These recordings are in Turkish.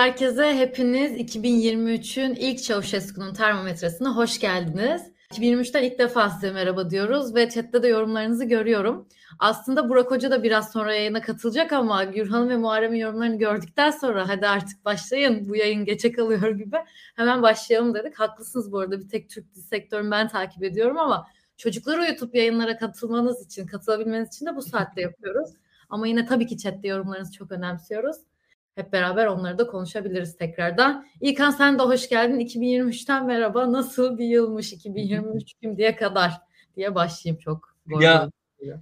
Herkese. Hepiniz 2023'ün ilk Çavuşesku'nun termometresine hoş geldiniz. 2023'ten ilk defa size merhaba diyoruz ve chatte de yorumlarınızı görüyorum. Aslında Burak Hoca da biraz sonra yayına katılacak ama Gürhan ve Muharrem'in yorumlarını gördükten sonra hadi artık başlayın bu yayın geçe kalıyor gibi hemen başlayalım dedik. Haklısınız bu arada bir tek Türk dizi sektörünü ben takip ediyorum ama çocukları uyutup yayınlara katılmanız için, katılabilmeniz için de bu saatte yapıyoruz. Ama yine tabii ki chatte yorumlarınızı çok önemsiyoruz. Hep beraber onları da konuşabiliriz tekrardan. İlkan sen de hoş geldin. 2023'ten merhaba. Nasıl bir yılmış 2023 şimdiye kadar diye başlayayım çok. Ya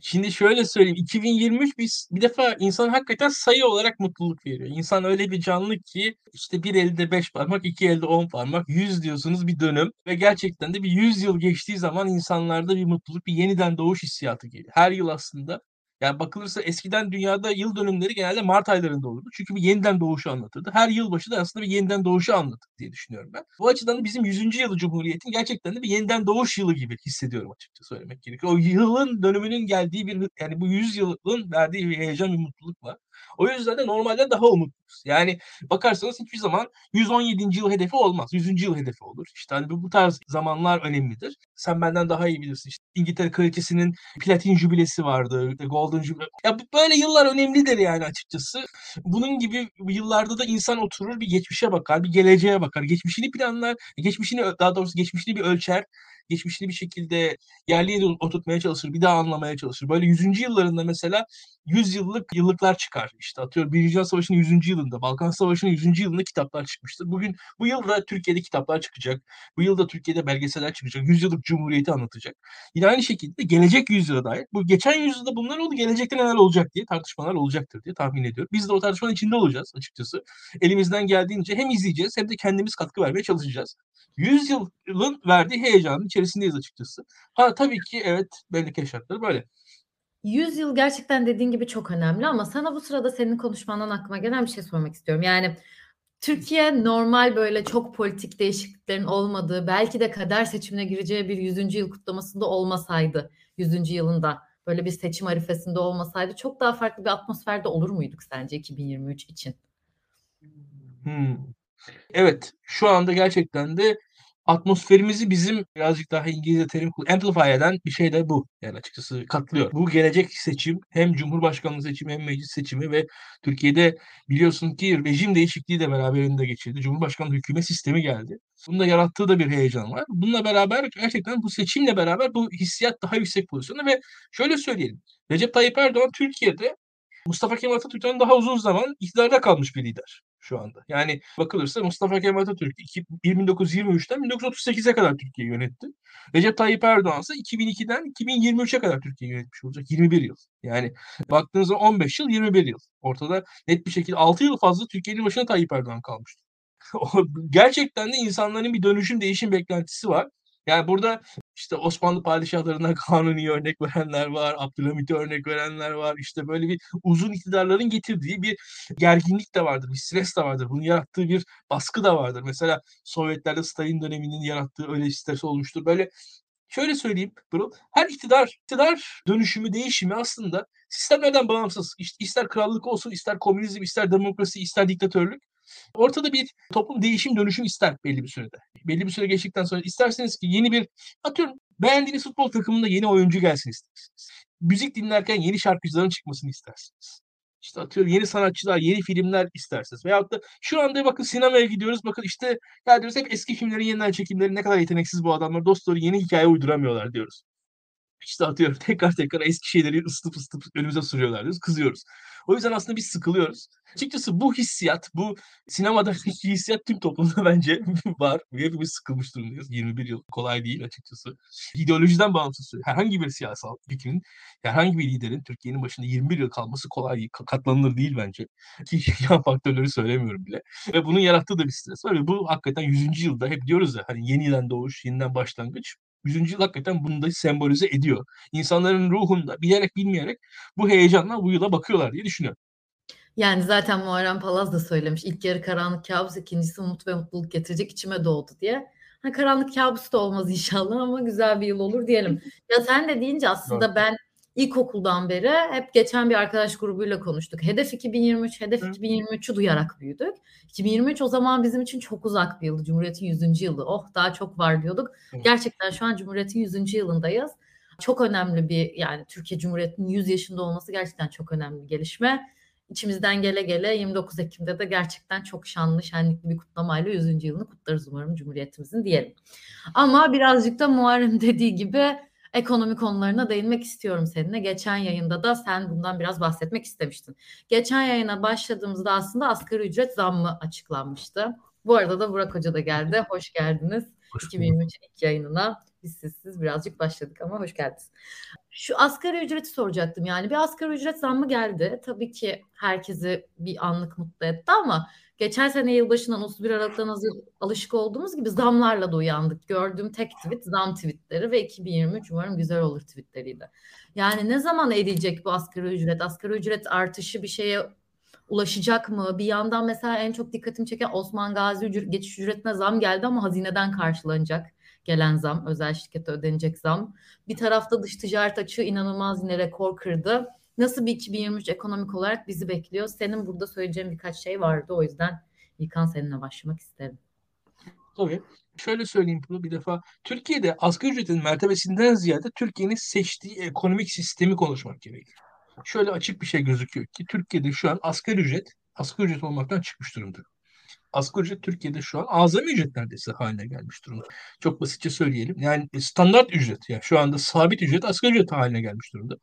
şimdi şöyle söyleyeyim. 2023 biz bir defa insan hakikaten sayı olarak mutluluk veriyor. İnsan öyle bir canlı ki işte bir elde beş parmak, iki elde on parmak, yüz diyorsunuz bir dönüm ve gerçekten de bir yüz yıl geçtiği zaman insanlarda bir mutluluk, bir yeniden doğuş hissiyatı geliyor. Her yıl aslında yani bakılırsa eskiden dünyada yıl dönümleri genelde Mart aylarında olurdu. Çünkü bir yeniden doğuşu anlatırdı. Her yılbaşı da aslında bir yeniden doğuşu anlatır diye düşünüyorum ben. Bu açıdan da bizim 100. yılı Cumhuriyet'in gerçekten de bir yeniden doğuş yılı gibi hissediyorum açıkça söylemek gerekiyor. O yılın dönümünün geldiği bir yani bu 100 yılın verdiği bir heyecan, bir mutluluk var. O yüzden de normalde daha umutluyuz. Yani bakarsanız hiçbir zaman 117. yıl hedefi olmaz. 100. yıl hedefi olur. İşte hani bu tarz zamanlar önemlidir. Sen benden daha iyi bilirsin. İşte İngiltere Kraliçesi'nin platin jübilesi vardı. Golden jübile. Ya böyle yıllar önemlidir yani açıkçası. Bunun gibi yıllarda da insan oturur bir geçmişe bakar, bir geleceğe bakar. Geçmişini planlar, geçmişini daha doğrusu geçmişini bir ölçer geçmişini bir şekilde yerli yerine oturtmaya çalışır, bir daha anlamaya çalışır. Böyle 100. yıllarında mesela 100 yıllık yıllıklar çıkar. İşte atıyorum Birinci Dünya Savaşı'nın 100. yılında, Balkan Savaşı'nın 100. yılında kitaplar çıkmıştır. Bugün bu yılda Türkiye'de kitaplar çıkacak. Bu yılda Türkiye'de belgeseller çıkacak. 100 yıllık Cumhuriyeti anlatacak. Yine aynı şekilde gelecek yüzyıla dair. Bu geçen yüzyılda bunlar oldu. Gelecekte neler olacak diye tartışmalar olacaktır diye tahmin ediyorum. Biz de o tartışmanın içinde olacağız açıkçası. Elimizden geldiğince hem izleyeceğiz hem de kendimiz katkı vermeye çalışacağız. 100 yılın verdiği heyecanın içerisindeyiz açıkçası. Ha tabii ki evet belli şartları böyle. 100 yıl gerçekten dediğin gibi çok önemli ama sana bu sırada senin konuşmandan aklıma gelen bir şey sormak istiyorum. Yani Türkiye normal böyle çok politik değişikliklerin olmadığı, belki de kader seçimine gireceği bir 100. yıl kutlamasında olmasaydı, 100. yılında böyle bir seçim arifesinde olmasaydı çok daha farklı bir atmosferde olur muyduk sence 2023 için? Hmm. Evet, şu anda gerçekten de atmosferimizi bizim birazcık daha İngilizce terim amplify eden bir şey de bu. Yani açıkçası katlıyor. Bu gelecek seçim hem Cumhurbaşkanlığı seçimi hem meclis seçimi ve Türkiye'de biliyorsun ki rejim değişikliği de beraberinde geçirdi. Cumhurbaşkanlığı hükümet sistemi geldi. Bunun da yarattığı da bir heyecan var. Bununla beraber gerçekten bu seçimle beraber bu hissiyat daha yüksek pozisyonda ve şöyle söyleyelim. Recep Tayyip Erdoğan Türkiye'de Mustafa Kemal Atatürk'ten daha uzun zaman iktidarda kalmış bir lider şu anda. Yani bakılırsa Mustafa Kemal Atatürk 1923'ten 1938'e kadar Türkiye'yi yönetti. Recep Tayyip Erdoğan ise 2002'den 2023'e kadar Türkiye'yi yönetmiş olacak. 21 yıl. Yani baktığınızda 15 yıl 21 yıl. Ortada net bir şekilde 6 yıl fazla Türkiye'nin başına Tayyip Erdoğan kalmıştı. Gerçekten de insanların bir dönüşüm değişim beklentisi var. Yani burada işte Osmanlı padişahlarına Kanuni örnek verenler var, Abdülhamit'e örnek verenler var. İşte böyle bir uzun iktidarların getirdiği bir gerginlik de vardır, bir stres de vardır. Bunun yarattığı bir baskı da vardır. Mesela Sovyetlerde Stalin döneminin yarattığı öyle stres olmuştur. Böyle şöyle söyleyeyim Bro, her iktidar, iktidar dönüşümü, değişimi aslında sistemlerden bağımsız. İşte ister krallık olsun, ister komünizm, ister demokrasi, ister diktatörlük. Ortada bir toplum değişim dönüşüm ister belli bir sürede. Belli bir süre geçtikten sonra isterseniz ki yeni bir atıyorum beğendiğiniz futbol takımında yeni oyuncu gelsin istersiniz. Müzik dinlerken yeni şarkıcıların çıkmasını istersiniz. İşte atıyorum yeni sanatçılar, yeni filmler istersiniz. Veyahut da şu anda bakın sinemaya gidiyoruz. Bakın işte ya diyoruz hep eski filmlerin yeniden çekimleri ne kadar yeteneksiz bu adamlar. Dost yeni hikaye uyduramıyorlar diyoruz. İşte atıyorum tekrar tekrar eski şeyleri ısıtıp ısıtıp önümüze sürüyorlar diyoruz. Kızıyoruz. O yüzden aslında biz sıkılıyoruz. Açıkçası bu hissiyat, bu sinemadaki hissiyat tüm toplumda bence var. Hepimiz sıkılmış durumdayız. 21 yıl kolay değil açıkçası. İdeolojiden bağımsız herhangi bir siyasal fikrin, herhangi bir liderin Türkiye'nin başında 21 yıl kalması kolay değil. Katlanılır değil bence. Ki yan faktörleri söylemiyorum bile. Ve bunun yarattığı da bir stres var. Ve bu hakikaten 100. yılda hep diyoruz ya hani yeniden doğuş, yeniden başlangıç. 100. yıl hakikaten bunu da sembolize ediyor. İnsanların ruhunda bilerek bilmeyerek bu heyecanla bu yıla bakıyorlar diye düşünüyorum. Yani zaten Muharrem Palaz da söylemiş. İlk yarı karanlık kabus, ikincisi umut ve mutluluk getirecek içime doğdu diye. Ha, karanlık kabus da olmaz inşallah ama güzel bir yıl olur diyelim. Ya sen de deyince aslında ben ilkokuldan beri hep geçen bir arkadaş grubuyla konuştuk. Hedef 2023, hedef 2023'ü duyarak büyüdük. 2023 o zaman bizim için çok uzak bir yıldı. Cumhuriyet'in 100. yılı. Oh daha çok var diyorduk. Gerçekten şu an Cumhuriyet'in 100. yılındayız. Çok önemli bir yani Türkiye Cumhuriyeti'nin 100 yaşında olması gerçekten çok önemli bir gelişme. İçimizden gele gele 29 Ekim'de de gerçekten çok şanlı, şenlikli bir kutlamayla 100. yılını kutlarız umarım Cumhuriyetimizin diyelim. Ama birazcık da Muharrem dediği gibi ekonomi konularına değinmek istiyorum seninle. Geçen yayında da sen bundan biraz bahsetmek istemiştin. Geçen yayına başladığımızda aslında asgari ücret zammı açıklanmıştı. Bu arada da Burak Hoca da geldi. Hoş geldiniz. Hoş 2023 ilk yayınına. Biz sizsiz birazcık başladık ama hoş geldiniz. Şu asgari ücreti soracaktım. Yani bir asgari ücret zammı geldi. Tabii ki herkesi bir anlık mutlu etti ama geçen sene yılbaşından 31 Aralık'tan hazır alışık olduğumuz gibi zamlarla da uyandık. Gördüğüm tek tweet zam tweetleri ve 2023 umarım güzel olur tweetleriydi. Yani ne zaman eriyecek bu asgari ücret? Asgari ücret artışı bir şeye ulaşacak mı? Bir yandan mesela en çok dikkatimi çeken Osman Gazi ücret, geçiş ücretine zam geldi ama hazineden karşılanacak gelen zam, özel şirkete ödenecek zam. Bir tarafta dış ticaret açığı inanılmaz yine rekor kırdı. Nasıl bir 2023 ekonomik olarak bizi bekliyor? Senin burada söyleyeceğin birkaç şey vardı. O yüzden İlkan seninle başlamak isterim. Tabii. Şöyle söyleyeyim bunu bir defa. Türkiye'de asgari ücretin mertebesinden ziyade Türkiye'nin seçtiği ekonomik sistemi konuşmak gerekiyor. Şöyle açık bir şey gözüküyor ki Türkiye'de şu an asgari ücret asgari ücret olmaktan çıkmış durumda asgari ücret Türkiye'de şu an azami ücret neredeyse haline gelmiş durumda. Çok basitçe söyleyelim. Yani standart ücret yani şu anda sabit ücret asgari ücret haline gelmiş durumda.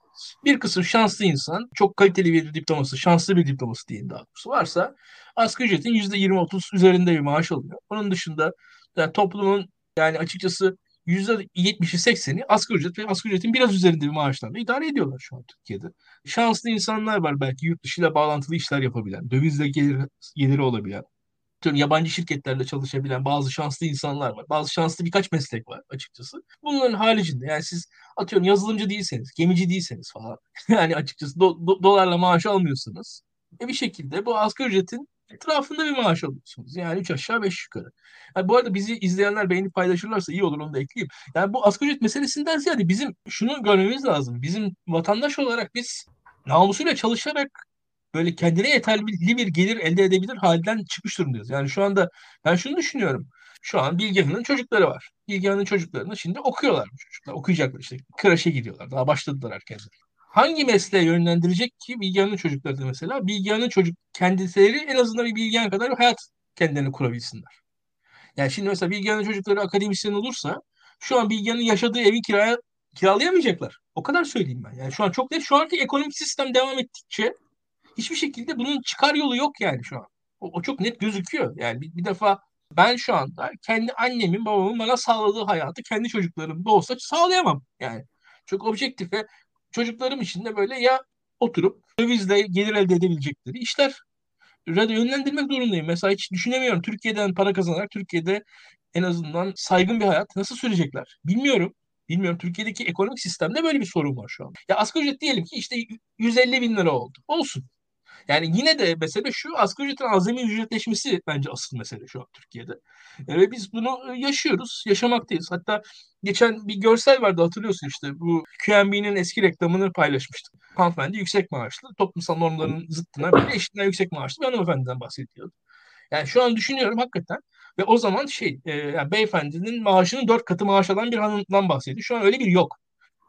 Bir kısım şanslı insan çok kaliteli bir diploması, şanslı bir diploması diyelim daha doğrusu varsa asgari ücretin %20-30 üzerinde bir maaş alıyor. Onun dışında yani toplumun yani açıkçası %70'i 80'i asgari ücret ve asgari ücretin biraz üzerinde bir maaşlarla idare ediyorlar şu an Türkiye'de. Şanslı insanlar var belki yurt dışıyla bağlantılı işler yapabilen, dövizle gelir, geliri olabilen, yabancı şirketlerle çalışabilen bazı şanslı insanlar var. Bazı şanslı birkaç meslek var açıkçası. Bunların haricinde yani siz atıyorum yazılımcı değilseniz, gemici değilseniz falan yani açıkçası do, do, dolarla maaş almıyorsanız e bir şekilde bu asgari ücretin etrafında bir maaş alıyorsunuz. Yani üç aşağı beş yukarı. Yani bu arada bizi izleyenler beğenip paylaşırlarsa iyi olur onu da ekleyeyim. Yani bu asgari ücret meselesinden ziyade bizim şunu görmemiz lazım. Bizim vatandaş olarak biz namusuyla çalışarak böyle kendine yeterli bir gelir elde edebilir halden çıkmış durumdayız. Yani şu anda ben şunu düşünüyorum. Şu an Bilgehan'ın çocukları var. Bilgehan'ın çocuklarını şimdi okuyorlar bu çocuklar. Okuyacaklar işte. Kreşe gidiyorlar. Daha başladılar erkenden. Hangi mesleğe yönlendirecek ki Bilgehan'ın çocukları da mesela? Bilgehan'ın çocuk kendileri en azından bir Bilgehan kadar bir hayat kendilerini kurabilsinler. Yani şimdi mesela Bilgehan'ın çocukları akademisyen olursa şu an Bilgehan'ın yaşadığı evi kiraya kiralayamayacaklar. O kadar söyleyeyim ben. Yani şu an çok net şu anki ekonomik sistem devam ettikçe hiçbir şekilde bunun çıkar yolu yok yani şu an. O, o çok net gözüküyor. Yani bir, bir defa ben şu anda kendi annemin babamın bana sağladığı hayatı kendi çocuklarım da olsa sağlayamam yani. Çok objektif ve çocuklarım için de böyle ya oturup dövizle gelir elde edebilecekleri işler yönlendirmek zorundayım. Mesela hiç düşünemiyorum Türkiye'den para kazanarak Türkiye'de en azından saygın bir hayat nasıl sürecekler? Bilmiyorum. Bilmiyorum Türkiye'deki ekonomik sistemde böyle bir sorun var şu an. Ya asgari ücret diyelim ki işte 150 bin lira oldu. Olsun. Yani yine de mesele şu asgari ücretin azami ücretleşmesi bence asıl mesele şu an Türkiye'de. E, ve biz bunu e, yaşıyoruz, yaşamaktayız. Hatta geçen bir görsel vardı hatırlıyorsun işte bu QNB'nin eski reklamını paylaşmıştık. Hanımefendi yüksek maaşlı, toplumsal normların zıttına böyle eşinden yüksek maaşlı bir hanımefendiden bahsediyordu. Yani şu an düşünüyorum hakikaten ve o zaman şey e, yani beyefendinin maaşının dört katı maaş alan bir hanımdan bahsediyor. Şu an öyle bir yok.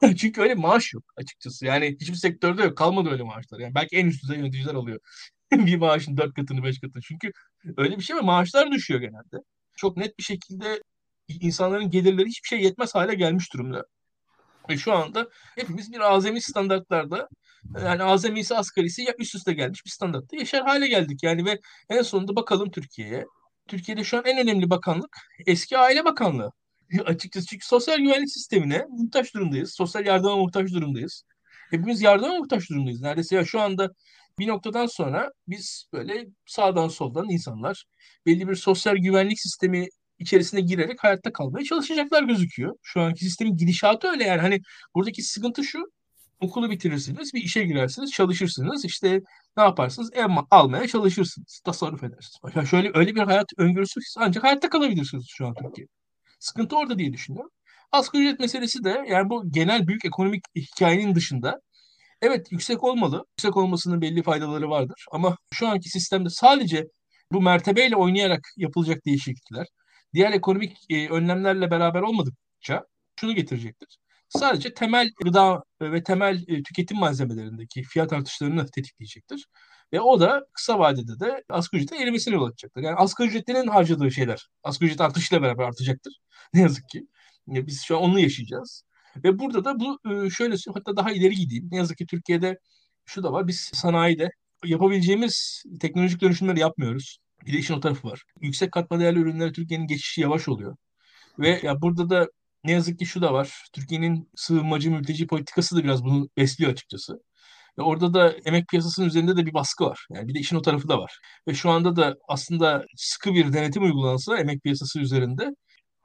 Çünkü öyle maaş yok açıkçası. Yani hiçbir sektörde yok. Kalmadı öyle maaşlar. Yani belki en üst düzey yöneticiler alıyor. bir maaşın dört katını, beş katını. Çünkü öyle bir şey var. Maaşlar düşüyor genelde. Çok net bir şekilde insanların gelirleri hiçbir şey yetmez hale gelmiş durumda. Ve şu anda hepimiz bir azami standartlarda yani azamisi asgarisi ya üst üste gelmiş bir standartta yaşar hale geldik. Yani ve en sonunda bakalım Türkiye'ye. Türkiye'de şu an en önemli bakanlık eski Aile Bakanlığı. Açıkçası çünkü sosyal güvenlik sistemine muhtaç durumdayız. Sosyal yardıma muhtaç durumdayız. Hepimiz yardıma muhtaç durumdayız. Neredeyse ya şu anda bir noktadan sonra biz böyle sağdan soldan insanlar belli bir sosyal güvenlik sistemi içerisine girerek hayatta kalmaya çalışacaklar gözüküyor. Şu anki sistemin gidişatı öyle yani. Hani buradaki sıkıntı şu. Okulu bitirirsiniz, bir işe girersiniz, çalışırsınız. işte ne yaparsınız? Ev almaya çalışırsınız. Tasarruf edersiniz. Yani şöyle öyle bir hayat öngörüsü ancak hayatta kalabilirsiniz şu an Türkiye. Sıkıntı orada diye düşünüyorum. Asgari ücret meselesi de yani bu genel büyük ekonomik hikayenin dışında Evet yüksek olmalı. Yüksek olmasının belli faydaları vardır. Ama şu anki sistemde sadece bu mertebeyle oynayarak yapılacak değişiklikler, diğer ekonomik e, önlemlerle beraber olmadıkça şunu getirecektir. Sadece temel gıda ve temel e, tüketim malzemelerindeki fiyat artışlarını tetikleyecektir. Ve o da kısa vadede de asgari ücretin erimesine yol açacaktır. Yani asgari ücretlinin harcadığı şeyler asgari ücret artışıyla beraber artacaktır. Ne yazık ki. Ya biz şu an onu yaşayacağız. Ve burada da bu e, şöyle hatta daha ileri gideyim. Ne yazık ki Türkiye'de şu da var. Biz sanayide yapabileceğimiz teknolojik dönüşümleri yapmıyoruz. Bir de işin o tarafı var. Yüksek katma değerli ürünlere Türkiye'nin geçişi yavaş oluyor. Ve ya burada da ne yazık ki şu da var. Türkiye'nin sığınmacı mülteci politikası da biraz bunu besliyor açıkçası. Orada da emek piyasasının üzerinde de bir baskı var. Yani bir de işin o tarafı da var. Ve şu anda da aslında sıkı bir denetim uygulansa emek piyasası üzerinde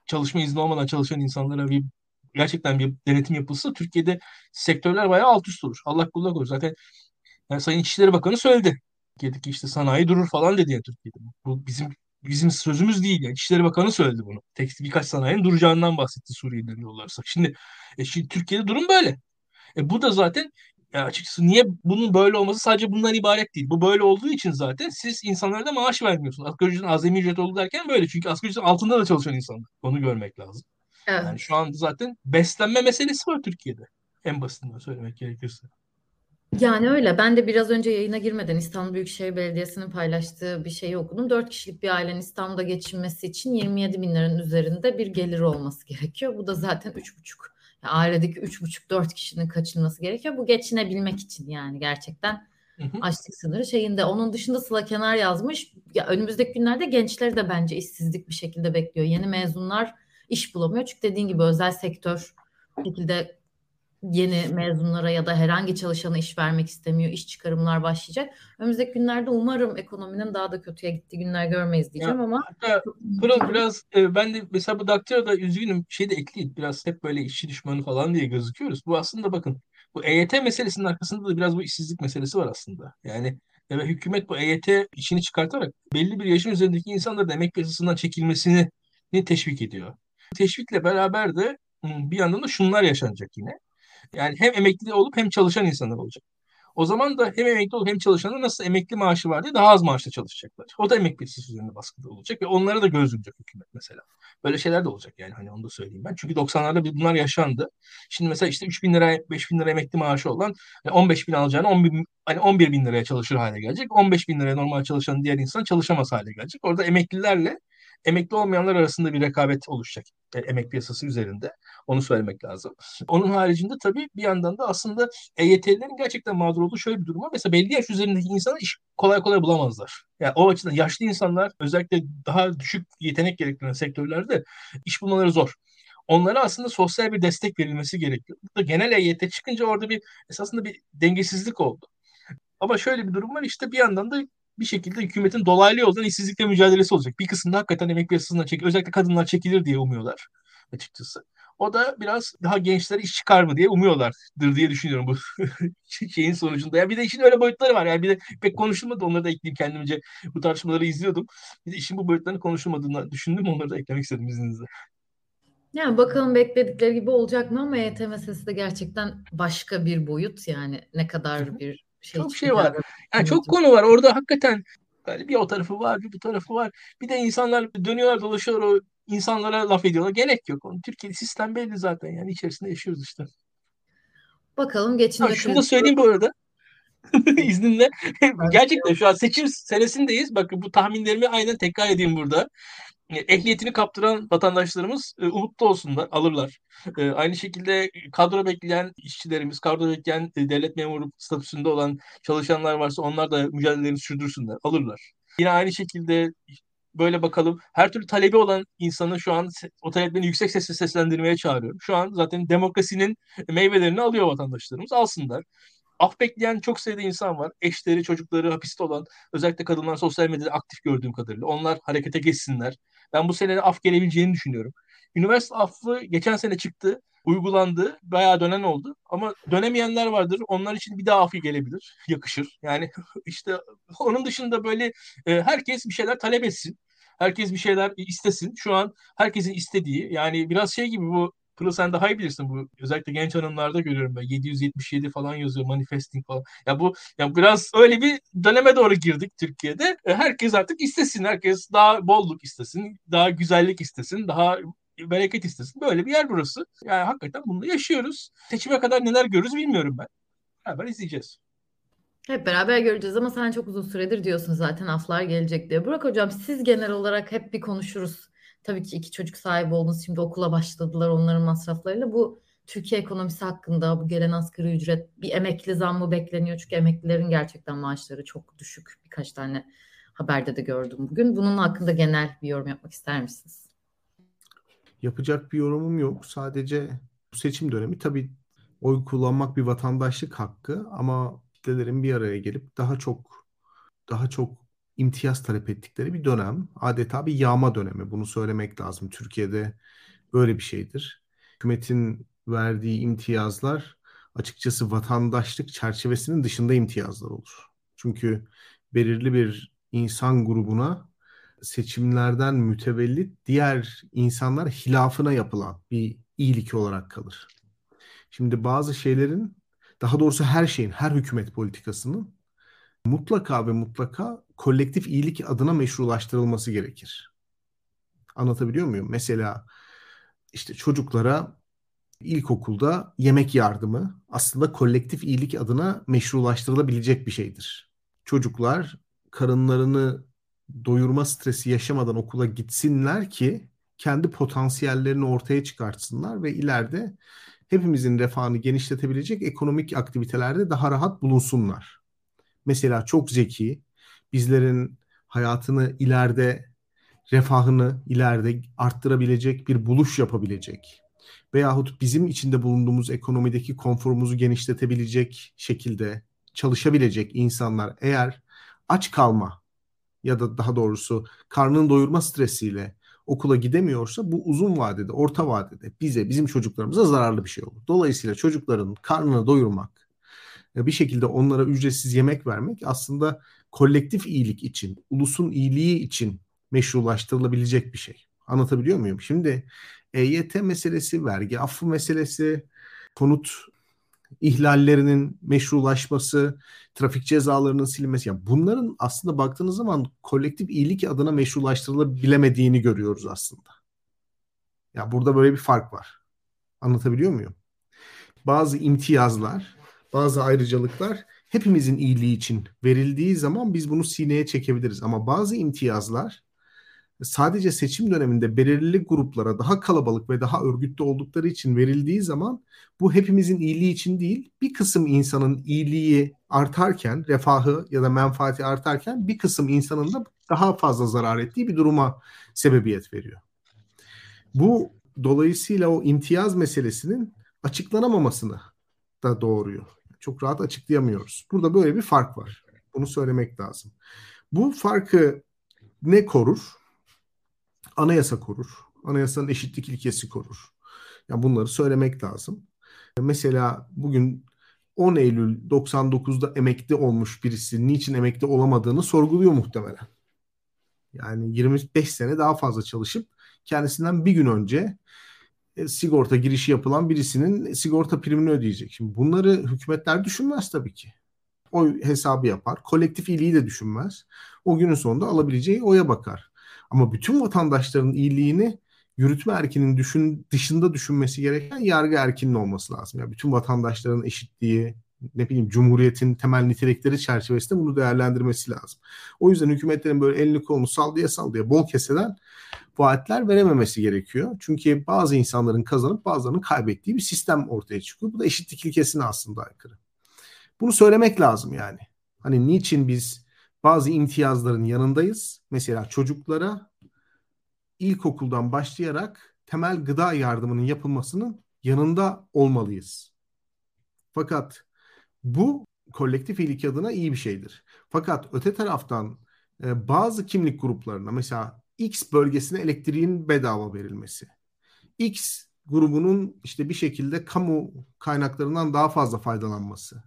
çalışma izni olmadan çalışan insanlara bir gerçekten bir denetim yapılsa Türkiye'de sektörler bayağı alt üst olur. Allah kullak olur. Zaten yani Sayın İçişleri Bakanı söyledi. Türkiye'deki işte sanayi durur falan dedi yani Türkiye'de. Bu bizim bizim sözümüz değil yani. İçişleri Bakanı söyledi bunu. Tek birkaç sanayinin duracağından bahsetti Suriyelilerin yollarsa. Şimdi, e, şimdi Türkiye'de durum böyle. E, bu da zaten ya açıkçası niye bunun böyle olması sadece bundan ibaret değil. Bu böyle olduğu için zaten siz insanlara da maaş vermiyorsunuz. Asgari ücretin azami ücret oldu derken böyle. Çünkü asgari ücretin altında da çalışan insanlar. Onu görmek lazım. Evet. Yani şu anda zaten beslenme meselesi var Türkiye'de. En basitinden söylemek gerekirse. Yani öyle. Ben de biraz önce yayına girmeden İstanbul Büyükşehir Belediyesi'nin paylaştığı bir şeyi okudum. 4 kişilik bir ailenin İstanbul'da geçinmesi için 27 bin liranın üzerinde bir geliri olması gerekiyor. Bu da zaten 3,5. Yani ailedeki 3,5-4 kişinin kaçınması gerekiyor. Bu geçinebilmek için yani gerçekten hı hı. açlık sınırı şeyinde. Onun dışında Sıla Kenar yazmış. Ya önümüzdeki günlerde gençleri de bence işsizlik bir şekilde bekliyor. Yeni mezunlar iş bulamıyor. Çünkü dediğin gibi özel sektör şekilde yeni mezunlara ya da herhangi çalışana iş vermek istemiyor. İş çıkarımlar başlayacak. Önümüzdeki günlerde umarım ekonominin daha da kötüye gittiği günler görmeyiz diyeceğim ya, ama hatta biraz, e, ben de mesela bu Daktilo'da üzgünüm şey de ekleyeyim. Biraz hep böyle işçi düşmanı falan diye gözüküyoruz. Bu aslında bakın bu EYT meselesinin arkasında da biraz bu işsizlik meselesi var aslında. Yani ve hükümet bu EYT işini çıkartarak belli bir yaşın üzerindeki insanların emek piyasasından çekilmesini teşvik ediyor. Teşvikle beraber de bir yandan da şunlar yaşanacak yine. Yani hem emekli olup hem çalışan insanlar olacak. O zaman da hem emekli olup hem çalışanlar nasıl emekli maaşı var diye daha az maaşla çalışacaklar. O da emek piyasası üzerinde baskıda olacak ve onlara da göz yumacak hükümet mesela. Böyle şeyler de olacak yani hani onu da söyleyeyim ben. Çünkü 90'larda bunlar yaşandı. Şimdi mesela işte 3 bin lira, 5 bin lira emekli maaşı olan 15 bin alacağını 10 bin, hani 11 bin liraya çalışır hale gelecek. 15 bin liraya normal çalışan diğer insan çalışamaz hale gelecek. Orada emeklilerle emekli olmayanlar arasında bir rekabet oluşacak e, emek piyasası üzerinde. Onu söylemek lazım. Onun haricinde tabii bir yandan da aslında EYT'lilerin gerçekten mağdur olduğu şöyle bir durum var. Mesela belli yaş üzerindeki insanı iş kolay kolay bulamazlar. Yani o açıdan yaşlı insanlar özellikle daha düşük yetenek gerektiren sektörlerde iş bulmaları zor onlara aslında sosyal bir destek verilmesi gerekiyor. Burada genel EYT çıkınca orada bir esasında bir dengesizlik oldu. Ama şöyle bir durum var işte bir yandan da bir şekilde hükümetin dolaylı yoldan işsizlikle mücadelesi olacak. Bir kısımda hakikaten emek piyasasından çekilir. Özellikle kadınlar çekilir diye umuyorlar açıkçası. O da biraz daha gençler iş çıkar mı diye umuyorlardır diye düşünüyorum bu şeyin sonucunda. Ya bir de işin öyle boyutları var. Yani bir de pek konuşulmadı. Onları da ekleyeyim kendimce. Bu tartışmaları izliyordum. Bir de işin bu boyutlarını konuşulmadığını düşündüm. Onları da eklemek istedim izninizle. Yani bakalım bekledikleri gibi olacak mı ama EYT meselesi de gerçekten başka bir boyut yani ne kadar bir şey çok şey var. Yani çok konu var. Orada hakikaten böyle bir o tarafı var, bir bu tarafı var. Bir de insanlar dönüyorlar, dolaşıyorlar o insanlara laf ediyorlar. Gerek yok. Onun Türkiye'de sistem belli zaten. Yani içerisinde yaşıyoruz işte. Bakalım geçin. Ha, şunu da söyleyeyim bu arada. İzninle. Gerçekten şu an seçim senesindeyiz. Bakın bu tahminlerimi aynen tekrar edeyim burada ehliyetini kaptıran vatandaşlarımız e, umutlu olsunlar, alırlar. E, aynı şekilde kadro bekleyen işçilerimiz, kadro bekleyen e, devlet memuru statüsünde olan çalışanlar varsa onlar da mücadelelerini sürdürsünler, alırlar. Yine aynı şekilde böyle bakalım. Her türlü talebi olan insanı şu an o taleplerini yüksek sesle seslendirmeye çağırıyorum. Şu an zaten demokrasinin meyvelerini alıyor vatandaşlarımız. Alsınlar af bekleyen çok sayıda insan var. Eşleri, çocukları hapiste olan, özellikle kadınlar sosyal medyada aktif gördüğüm kadarıyla. Onlar harekete geçsinler. Ben bu sene af gelebileceğini düşünüyorum. Üniversite affı geçen sene çıktı, uygulandı. Bayağı dönen oldu. Ama dönemeyenler vardır. Onlar için bir daha affı gelebilir. Yakışır. Yani işte onun dışında böyle e, herkes bir şeyler talep etsin. Herkes bir şeyler istesin. Şu an herkesin istediği yani biraz şey gibi bu Pırıl sen daha iyi bilirsin bu. Özellikle genç hanımlarda görüyorum ben. 777 falan yazıyor manifesting falan. Ya bu ya biraz öyle bir döneme doğru girdik Türkiye'de. E, herkes artık istesin. Herkes daha bolluk istesin. Daha güzellik istesin. Daha bereket istesin. Böyle bir yer burası. Yani hakikaten bunu yaşıyoruz. Seçime kadar neler görürüz bilmiyorum ben. Beraber izleyeceğiz. Hep beraber göreceğiz ama sen çok uzun süredir diyorsun zaten aflar gelecek diye. Burak hocam siz genel olarak hep bir konuşuruz. Tabii ki iki çocuk sahibi oldunuz. Şimdi okula başladılar onların masraflarıyla. Bu Türkiye ekonomisi hakkında bu gelen asgari ücret bir emekli zammı bekleniyor. Çünkü emeklilerin gerçekten maaşları çok düşük. Birkaç tane haberde de gördüm bugün. Bunun hakkında genel bir yorum yapmak ister misiniz? Yapacak bir yorumum yok. Sadece bu seçim dönemi tabii oy kullanmak bir vatandaşlık hakkı ama kitlelerin bir araya gelip daha çok daha çok imtiyaz talep ettikleri bir dönem. Adeta bir yağma dönemi. Bunu söylemek lazım. Türkiye'de böyle bir şeydir. Hükümetin verdiği imtiyazlar açıkçası vatandaşlık çerçevesinin dışında imtiyazlar olur. Çünkü belirli bir insan grubuna seçimlerden mütevellit diğer insanlar hilafına yapılan bir iyilik olarak kalır. Şimdi bazı şeylerin daha doğrusu her şeyin, her hükümet politikasının mutlaka ve mutlaka kolektif iyilik adına meşrulaştırılması gerekir. Anlatabiliyor muyum? Mesela işte çocuklara ilkokulda yemek yardımı aslında kolektif iyilik adına meşrulaştırılabilecek bir şeydir. Çocuklar karınlarını doyurma stresi yaşamadan okula gitsinler ki kendi potansiyellerini ortaya çıkartsınlar ve ileride hepimizin refahını genişletebilecek ekonomik aktivitelerde daha rahat bulunsunlar. Mesela çok zeki, bizlerin hayatını ileride, refahını ileride arttırabilecek bir buluş yapabilecek veyahut bizim içinde bulunduğumuz ekonomideki konforumuzu genişletebilecek şekilde çalışabilecek insanlar eğer aç kalma ya da daha doğrusu karnını doyurma stresiyle okula gidemiyorsa bu uzun vadede, orta vadede bize, bizim çocuklarımıza zararlı bir şey olur. Dolayısıyla çocukların karnını doyurmak, bir şekilde onlara ücretsiz yemek vermek aslında kolektif iyilik için, ulusun iyiliği için meşrulaştırılabilecek bir şey. Anlatabiliyor muyum? Şimdi EYT meselesi, vergi affı meselesi, konut ihlallerinin meşrulaşması, trafik cezalarının silinmesi. Yani bunların aslında baktığınız zaman kolektif iyilik adına meşrulaştırılabilemediğini görüyoruz aslında. Ya burada böyle bir fark var. Anlatabiliyor muyum? Bazı imtiyazlar, bazı ayrıcalıklar hepimizin iyiliği için verildiği zaman biz bunu sineye çekebiliriz. Ama bazı imtiyazlar sadece seçim döneminde belirli gruplara daha kalabalık ve daha örgütlü oldukları için verildiği zaman bu hepimizin iyiliği için değil, bir kısım insanın iyiliği artarken, refahı ya da menfaati artarken bir kısım insanın da daha fazla zarar ettiği bir duruma sebebiyet veriyor. Bu dolayısıyla o imtiyaz meselesinin açıklanamamasını da doğuruyor. Çok rahat açıklayamıyoruz. Burada böyle bir fark var. Bunu söylemek lazım. Bu farkı ne korur? anayasa korur. Anayasanın eşitlik ilkesi korur. Yani bunları söylemek lazım. Mesela bugün 10 Eylül 99'da emekli olmuş birisi niçin emekli olamadığını sorguluyor muhtemelen. Yani 25 sene daha fazla çalışıp kendisinden bir gün önce e, sigorta girişi yapılan birisinin sigorta primini ödeyecek. Şimdi bunları hükümetler düşünmez tabii ki. O hesabı yapar. Kolektif iyiliği de düşünmez. O günün sonunda alabileceği oya bakar. Ama bütün vatandaşların iyiliğini yürütme erkinin düşün, dışında düşünmesi gereken yargı erkinin olması lazım. Yani bütün vatandaşların eşitliği, ne bileyim cumhuriyetin temel nitelikleri çerçevesinde bunu değerlendirmesi lazım. O yüzden hükümetlerin böyle elini kolunu sallaya sallaya bol keseden vaatler verememesi gerekiyor. Çünkü bazı insanların kazanıp bazılarının kaybettiği bir sistem ortaya çıkıyor. Bu da eşitlik ilkesine aslında aykırı. Bunu söylemek lazım yani. Hani niçin biz bazı imtiyazların yanındayız. Mesela çocuklara ilkokuldan başlayarak temel gıda yardımının yapılmasının yanında olmalıyız. Fakat bu kolektif iyilik adına iyi bir şeydir. Fakat öte taraftan e, bazı kimlik gruplarına mesela X bölgesine elektriğin bedava verilmesi, X grubunun işte bir şekilde kamu kaynaklarından daha fazla faydalanması,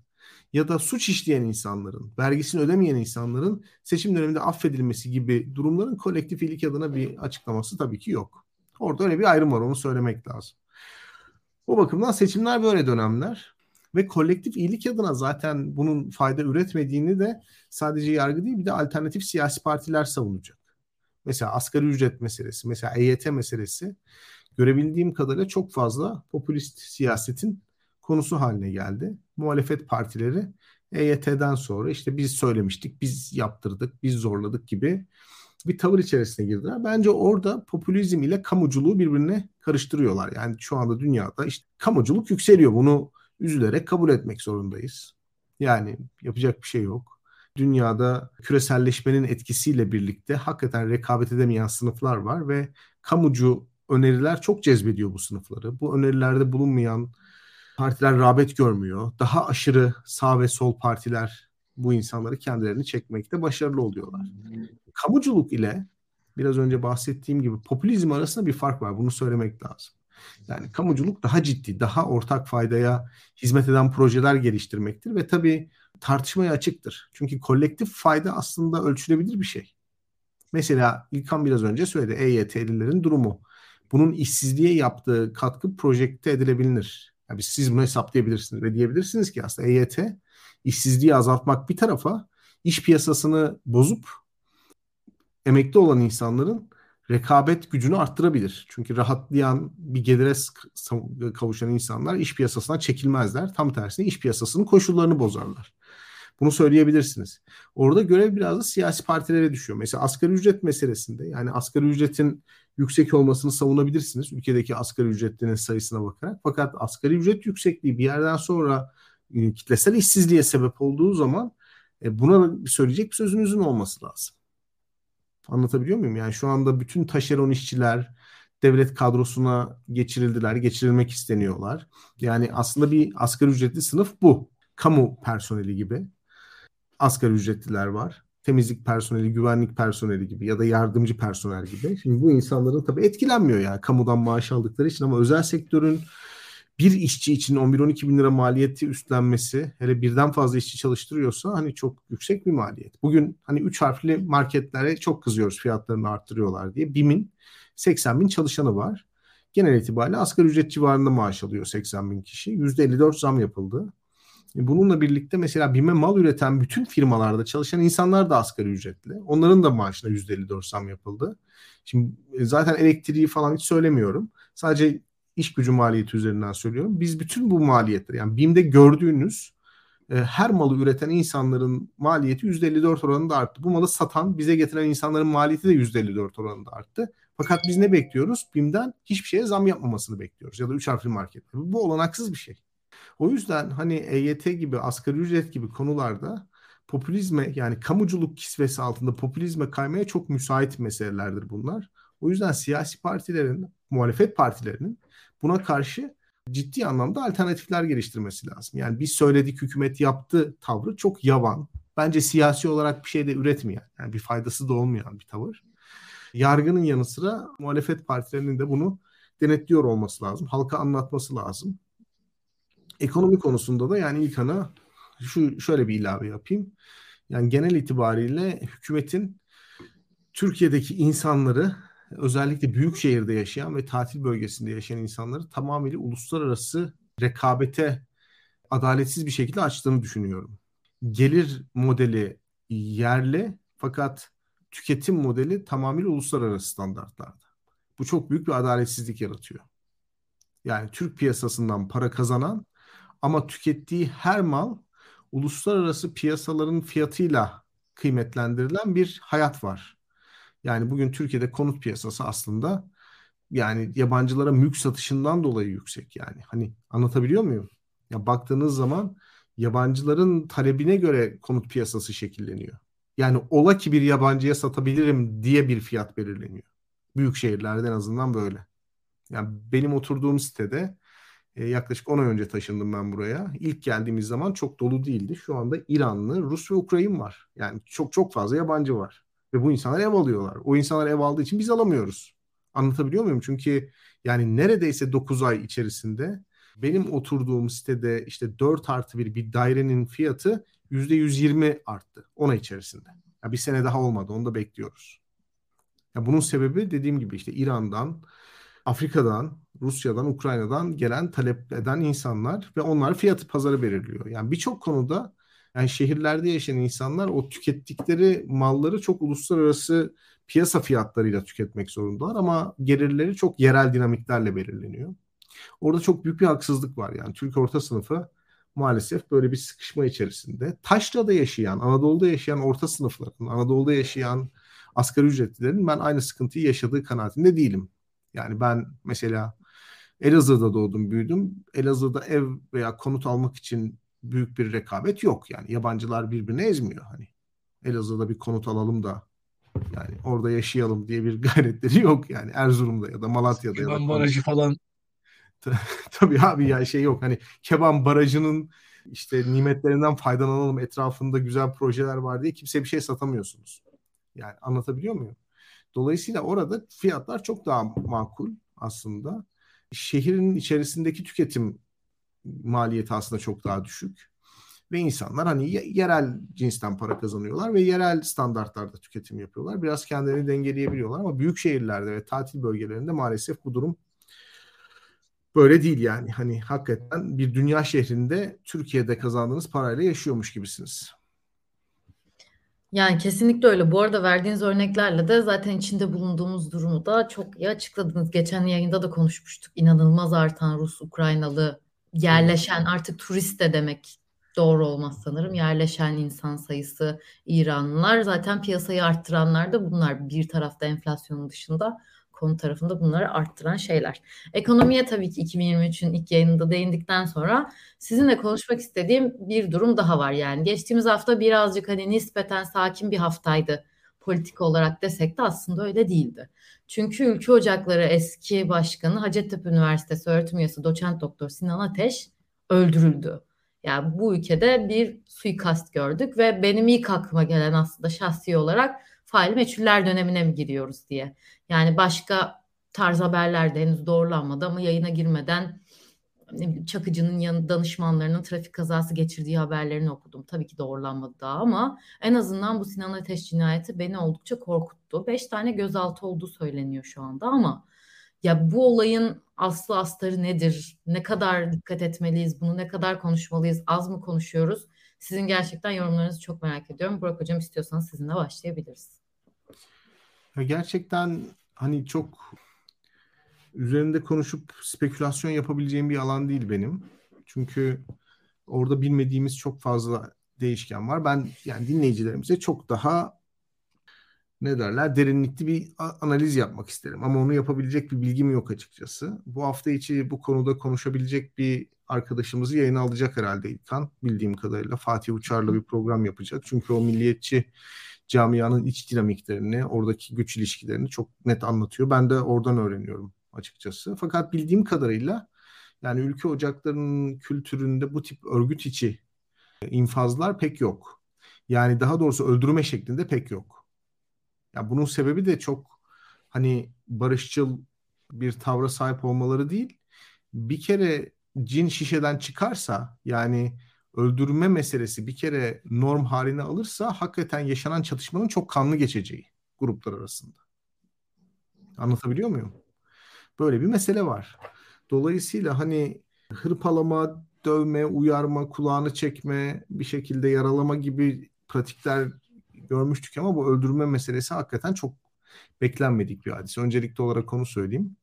ya da suç işleyen insanların, vergisini ödemeyen insanların seçim döneminde affedilmesi gibi durumların kolektif iyilik adına bir açıklaması tabii ki yok. Orada öyle bir ayrım var onu söylemek lazım. O bakımdan seçimler böyle dönemler. Ve kolektif iyilik adına zaten bunun fayda üretmediğini de sadece yargı değil bir de alternatif siyasi partiler savunacak. Mesela asgari ücret meselesi, mesela EYT meselesi görebildiğim kadarıyla çok fazla popülist siyasetin konusu haline geldi. Muhalefet partileri EYT'den sonra işte biz söylemiştik, biz yaptırdık, biz zorladık gibi bir tavır içerisine girdiler. Bence orada popülizm ile kamuculuğu birbirine karıştırıyorlar. Yani şu anda dünyada işte kamuculuk yükseliyor. Bunu üzülerek kabul etmek zorundayız. Yani yapacak bir şey yok. Dünyada küreselleşmenin etkisiyle birlikte hakikaten rekabet edemeyen sınıflar var ve kamucu öneriler çok cezbediyor bu sınıfları. Bu önerilerde bulunmayan partiler rağbet görmüyor. Daha aşırı sağ ve sol partiler bu insanları kendilerini çekmekte başarılı oluyorlar. Kamuculuk ile biraz önce bahsettiğim gibi popülizm arasında bir fark var. Bunu söylemek lazım. Yani kamuculuk daha ciddi, daha ortak faydaya hizmet eden projeler geliştirmektir ve tabii tartışmaya açıktır. Çünkü kolektif fayda aslında ölçülebilir bir şey. Mesela İlkan biraz önce söyledi EYT'lilerin durumu. Bunun işsizliğe yaptığı katkı projekte edilebilir. Yani siz bunu hesaplayabilirsiniz ve diyebilirsiniz ki aslında EYT işsizliği azaltmak bir tarafa iş piyasasını bozup emekli olan insanların rekabet gücünü arttırabilir. Çünkü rahatlayan bir gelire kavuşan insanlar iş piyasasına çekilmezler. Tam tersine iş piyasasının koşullarını bozarlar. Bunu söyleyebilirsiniz. Orada görev biraz da siyasi partilere düşüyor. Mesela asgari ücret meselesinde yani asgari ücretin yüksek olmasını savunabilirsiniz. Ülkedeki asgari ücretlinin sayısına bakarak. Fakat asgari ücret yüksekliği bir yerden sonra e, kitlesel işsizliğe sebep olduğu zaman e, buna söyleyecek bir sözünüzün olması lazım. Anlatabiliyor muyum? Yani şu anda bütün taşeron işçiler devlet kadrosuna geçirildiler, geçirilmek isteniyorlar. Yani aslında bir asgari ücretli sınıf bu. Kamu personeli gibi asgari ücretliler var. Temizlik personeli, güvenlik personeli gibi ya da yardımcı personel gibi. Şimdi bu insanların tabii etkilenmiyor yani kamudan maaş aldıkları için ama özel sektörün bir işçi için 11-12 bin lira maliyeti üstlenmesi hele birden fazla işçi çalıştırıyorsa hani çok yüksek bir maliyet. Bugün hani 3 harfli marketlere çok kızıyoruz fiyatlarını arttırıyorlar diye. BİM'in 80 bin çalışanı var. Genel itibariyle asgari ücret civarında maaş alıyor 80 bin kişi. %54 zam yapıldı. E, bununla birlikte mesela BİM'e mal üreten bütün firmalarda çalışan insanlar da asgari ücretli. Onların da maaşına %54 zam yapıldı. Şimdi e, zaten elektriği falan hiç söylemiyorum. Sadece iş gücü maliyeti üzerinden söylüyorum. Biz bütün bu maliyetleri yani BİM'de gördüğünüz e, her malı üreten insanların maliyeti %54 oranında arttı. Bu malı satan, bize getiren insanların maliyeti de %54 oranında arttı. Fakat biz ne bekliyoruz? BİM'den hiçbir şeye zam yapmamasını bekliyoruz. Ya da 3 harfli marketler. Bu olanaksız bir şey. O yüzden hani EYT gibi, asgari ücret gibi konularda popülizme yani kamuculuk kisvesi altında popülizme kaymaya çok müsait meselelerdir bunlar. O yüzden siyasi partilerin, muhalefet partilerinin buna karşı ciddi anlamda alternatifler geliştirmesi lazım. Yani biz söyledik hükümet yaptı tavrı çok yavan. Bence siyasi olarak bir şey de üretmeyen, yani bir faydası da olmayan bir tavır. Yargının yanı sıra muhalefet partilerinin de bunu denetliyor olması lazım. Halka anlatması lazım. Ekonomi konusunda da yani ilk ana şu şöyle bir ilave yapayım. Yani genel itibariyle hükümetin Türkiye'deki insanları özellikle büyük şehirde yaşayan ve tatil bölgesinde yaşayan insanları tamamıyla uluslararası rekabete adaletsiz bir şekilde açtığını düşünüyorum. Gelir modeli yerli fakat tüketim modeli tamamıyla uluslararası standartlarda. Bu çok büyük bir adaletsizlik yaratıyor. Yani Türk piyasasından para kazanan ama tükettiği her mal uluslararası piyasaların fiyatıyla kıymetlendirilen bir hayat var. Yani bugün Türkiye'de konut piyasası aslında yani yabancılara mülk satışından dolayı yüksek yani. Hani anlatabiliyor muyum? Ya baktığınız zaman yabancıların talebine göre konut piyasası şekilleniyor. Yani ola ki bir yabancıya satabilirim diye bir fiyat belirleniyor. Büyük şehirlerde en azından böyle. Yani benim oturduğum sitede e, yaklaşık 10 ay önce taşındım ben buraya. İlk geldiğimiz zaman çok dolu değildi. Şu anda İranlı, Rus ve Ukrayna var. Yani çok çok fazla yabancı var. Ve bu insanlar ev alıyorlar. O insanlar ev aldığı için biz alamıyoruz. Anlatabiliyor muyum? Çünkü yani neredeyse 9 ay içerisinde benim oturduğum sitede işte 4 artı 1 bir dairenin fiyatı %120 arttı. 10 ay içerisinde. Ya bir sene daha olmadı. Onu da bekliyoruz. Ya bunun sebebi dediğim gibi işte İran'dan, Afrika'dan, Rusya'dan, Ukrayna'dan gelen talep eden insanlar ve onlar fiyatı pazarı belirliyor. Yani birçok konuda yani şehirlerde yaşayan insanlar o tükettikleri malları çok uluslararası piyasa fiyatlarıyla tüketmek zorundalar ama gelirleri çok yerel dinamiklerle belirleniyor. Orada çok büyük bir haksızlık var yani Türk orta sınıfı maalesef böyle bir sıkışma içerisinde. Taşra'da yaşayan, Anadolu'da yaşayan orta sınıfların, Anadolu'da yaşayan asgari ücretlilerin ben aynı sıkıntıyı yaşadığı kanaatinde değilim. Yani ben mesela Elazığ'da doğdum, büyüdüm. Elazığ'da ev veya konut almak için büyük bir rekabet yok. Yani yabancılar birbirini ezmiyor. Hani Elazığ'da bir konut alalım da yani orada yaşayalım diye bir gayretleri yok. Yani Erzurum'da ya da Malatya'da Keban ya da Barajı falan. Tabii abi ya şey yok. Hani Keban Barajı'nın işte nimetlerinden faydalanalım etrafında güzel projeler var diye kimse bir şey satamıyorsunuz. Yani anlatabiliyor muyum? Dolayısıyla orada fiyatlar çok daha makul aslında. Şehrin içerisindeki tüketim maliyeti aslında çok daha düşük. Ve insanlar hani yerel cinsten para kazanıyorlar ve yerel standartlarda tüketim yapıyorlar. Biraz kendilerini dengeleyebiliyorlar ama büyük şehirlerde ve tatil bölgelerinde maalesef bu durum böyle değil yani. Hani hakikaten bir dünya şehrinde Türkiye'de kazandığınız parayla yaşıyormuş gibisiniz. Yani kesinlikle öyle. Bu arada verdiğiniz örneklerle de zaten içinde bulunduğumuz durumu da çok iyi açıkladınız. Geçen yayında da konuşmuştuk. İnanılmaz artan Rus, Ukraynalı yerleşen artık turist de demek doğru olmaz sanırım. Yerleşen insan sayısı İranlılar zaten piyasayı arttıranlar da bunlar bir tarafta enflasyonun dışında konu tarafında bunları arttıran şeyler. Ekonomiye tabii ki 2023'ün ilk yayınında değindikten sonra sizinle konuşmak istediğim bir durum daha var. Yani geçtiğimiz hafta birazcık hani nispeten sakin bir haftaydı politik olarak desek de aslında öyle değildi. Çünkü Ülke Ocakları eski başkanı Hacettepe Üniversitesi öğretim üyesi doçent doktor Sinan Ateş öldürüldü. Yani bu ülkede bir suikast gördük ve benim ilk aklıma gelen aslında şahsi olarak fail meçhuller dönemine mi giriyoruz diye. Yani başka tarz haberler de henüz doğrulanmadı ama yayına girmeden Çakıcı'nın yan, danışmanlarının trafik kazası geçirdiği haberlerini okudum. Tabii ki doğrulanmadı daha ama en azından bu Sinan Ateş cinayeti beni oldukça korkuttu. Beş tane gözaltı olduğu söyleniyor şu anda ama ya bu olayın aslı astarı nedir? Ne kadar dikkat etmeliyiz? Bunu ne kadar konuşmalıyız? Az mı konuşuyoruz? Sizin gerçekten yorumlarınızı çok merak ediyorum. Burak Hocam istiyorsanız sizinle başlayabiliriz. Ya gerçekten hani çok üzerinde konuşup spekülasyon yapabileceğim bir alan değil benim. Çünkü orada bilmediğimiz çok fazla değişken var. Ben yani dinleyicilerimize çok daha ne derler derinlikli bir analiz yapmak isterim. Ama onu yapabilecek bir bilgim yok açıkçası. Bu hafta içi bu konuda konuşabilecek bir arkadaşımızı yayına alacak herhalde İlkan. Bildiğim kadarıyla Fatih Uçar'la bir program yapacak. Çünkü o milliyetçi camianın iç dinamiklerini, oradaki güç ilişkilerini çok net anlatıyor. Ben de oradan öğreniyorum açıkçası. Fakat bildiğim kadarıyla yani ülke ocaklarının kültüründe bu tip örgüt içi infazlar pek yok. Yani daha doğrusu öldürme şeklinde pek yok. Ya bunun sebebi de çok hani barışçıl bir tavra sahip olmaları değil. Bir kere cin şişeden çıkarsa yani öldürme meselesi bir kere norm haline alırsa hakikaten yaşanan çatışmanın çok kanlı geçeceği gruplar arasında. Anlatabiliyor muyum? Böyle bir mesele var. Dolayısıyla hani hırpalama, dövme, uyarma, kulağını çekme, bir şekilde yaralama gibi pratikler görmüştük ama bu öldürme meselesi hakikaten çok beklenmedik bir hadise. Öncelikli olarak onu söyleyeyim.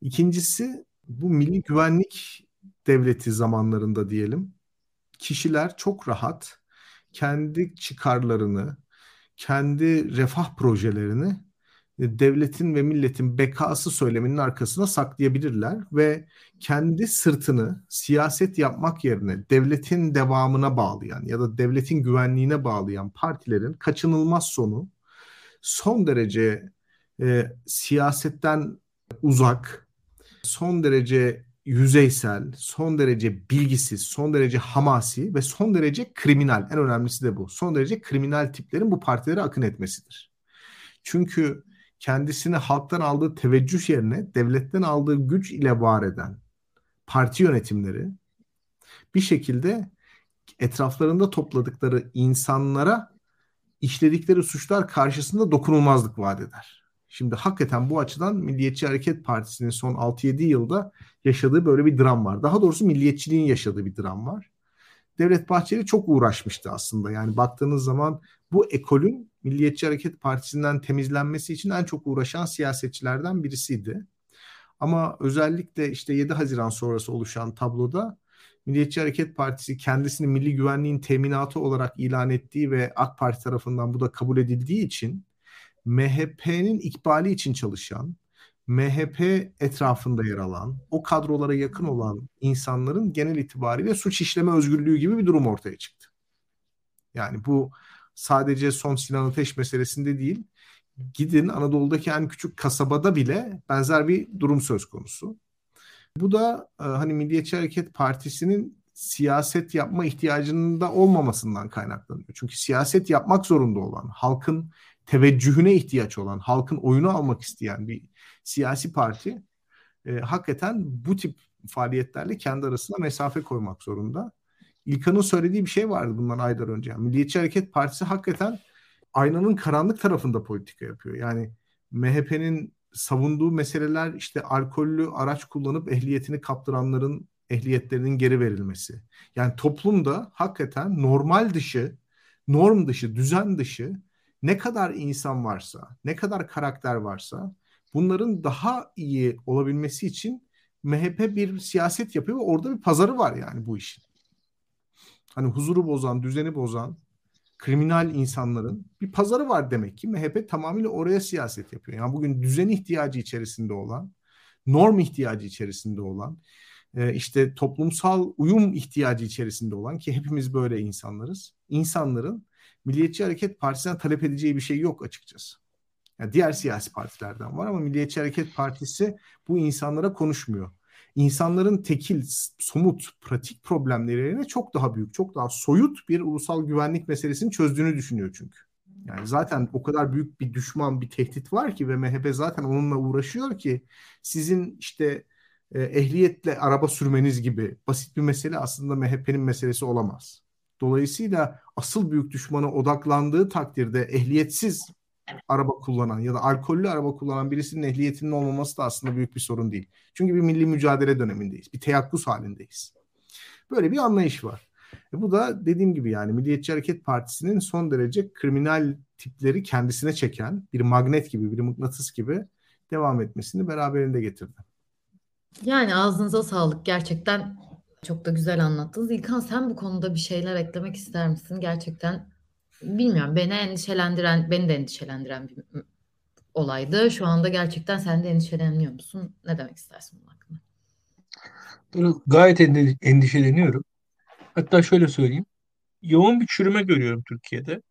İkincisi bu milli güvenlik devleti zamanlarında diyelim kişiler çok rahat kendi çıkarlarını, kendi refah projelerini devletin ve milletin bekası söyleminin arkasına saklayabilirler ve kendi sırtını siyaset yapmak yerine devletin devamına bağlayan ya da devletin güvenliğine bağlayan partilerin kaçınılmaz sonu son derece e, siyasetten uzak, son derece yüzeysel, son derece bilgisiz, son derece hamasi ve son derece kriminal. En önemlisi de bu. Son derece kriminal tiplerin bu partilere akın etmesidir. Çünkü kendisini halktan aldığı teveccüh yerine devletten aldığı güç ile var eden parti yönetimleri bir şekilde etraflarında topladıkları insanlara işledikleri suçlar karşısında dokunulmazlık vaat eder. Şimdi hakikaten bu açıdan Milliyetçi Hareket Partisi'nin son 6-7 yılda yaşadığı böyle bir dram var. Daha doğrusu milliyetçiliğin yaşadığı bir dram var. Devlet Bahçeli çok uğraşmıştı aslında. Yani baktığınız zaman bu ekolün Milliyetçi Hareket Partisi'nden temizlenmesi için en çok uğraşan siyasetçilerden birisiydi. Ama özellikle işte 7 Haziran sonrası oluşan tabloda Milliyetçi Hareket Partisi kendisini milli güvenliğin teminatı olarak ilan ettiği ve AK Parti tarafından bu da kabul edildiği için MHP'nin ikbali için çalışan, MHP etrafında yer alan, o kadrolara yakın olan insanların genel itibariyle suç işleme özgürlüğü gibi bir durum ortaya çıktı. Yani bu sadece son Sinan Ateş meselesinde değil, gidin Anadolu'daki en küçük kasabada bile benzer bir durum söz konusu. Bu da e, hani Milliyetçi Hareket Partisi'nin siyaset yapma ihtiyacının da olmamasından kaynaklanıyor. Çünkü siyaset yapmak zorunda olan, halkın teveccühüne ihtiyaç olan, halkın oyunu almak isteyen bir siyasi parti e, hakikaten bu tip faaliyetlerle kendi arasında mesafe koymak zorunda. İlkan'ın söylediği bir şey vardı bundan aylar önce. Milliyetçi Hareket Partisi hakikaten aynanın karanlık tarafında politika yapıyor. Yani MHP'nin savunduğu meseleler işte alkollü araç kullanıp ehliyetini kaptıranların ehliyetlerinin geri verilmesi. Yani toplumda hakikaten normal dışı, norm dışı, düzen dışı ne kadar insan varsa, ne kadar karakter varsa bunların daha iyi olabilmesi için MHP bir siyaset yapıyor ve orada bir pazarı var yani bu işin. Hani huzuru bozan, düzeni bozan, kriminal insanların bir pazarı var demek ki. MHP tamamıyla oraya siyaset yapıyor. Yani bugün düzen ihtiyacı içerisinde olan, norm ihtiyacı içerisinde olan, e, işte toplumsal uyum ihtiyacı içerisinde olan ki hepimiz böyle insanlarız. İnsanların Milliyetçi Hareket Partisi'nden talep edeceği bir şey yok açıkçası. Yani diğer siyasi partilerden var ama Milliyetçi Hareket Partisi bu insanlara konuşmuyor. İnsanların tekil, somut, pratik problemlerine çok daha büyük, çok daha soyut bir ulusal güvenlik meselesini çözdüğünü düşünüyor çünkü. Yani zaten o kadar büyük bir düşman, bir tehdit var ki ve MHP zaten onunla uğraşıyor ki sizin işte e, ehliyetle araba sürmeniz gibi basit bir mesele aslında MHP'nin meselesi olamaz. Dolayısıyla asıl büyük düşmana odaklandığı takdirde ehliyetsiz araba kullanan ya da alkollü araba kullanan birisinin ehliyetinin olmaması da aslında büyük bir sorun değil. Çünkü bir milli mücadele dönemindeyiz. Bir teyakkuz halindeyiz. Böyle bir anlayış var. E bu da dediğim gibi yani Milliyetçi Hareket Partisi'nin son derece kriminal tipleri kendisine çeken bir magnet gibi, bir mıknatıs gibi devam etmesini beraberinde getirdi. Yani ağzınıza sağlık. Gerçekten çok da güzel anlattınız. İlkan sen bu konuda bir şeyler eklemek ister misin? Gerçekten bilmiyorum beni endişelendiren, beni de endişelendiren bir olaydı. Şu anda gerçekten sen de endişelenmiyor musun? Ne demek istersin bunun hakkında? Gayet endişeleniyorum. Hatta şöyle söyleyeyim. Yoğun bir çürüme görüyorum Türkiye'de.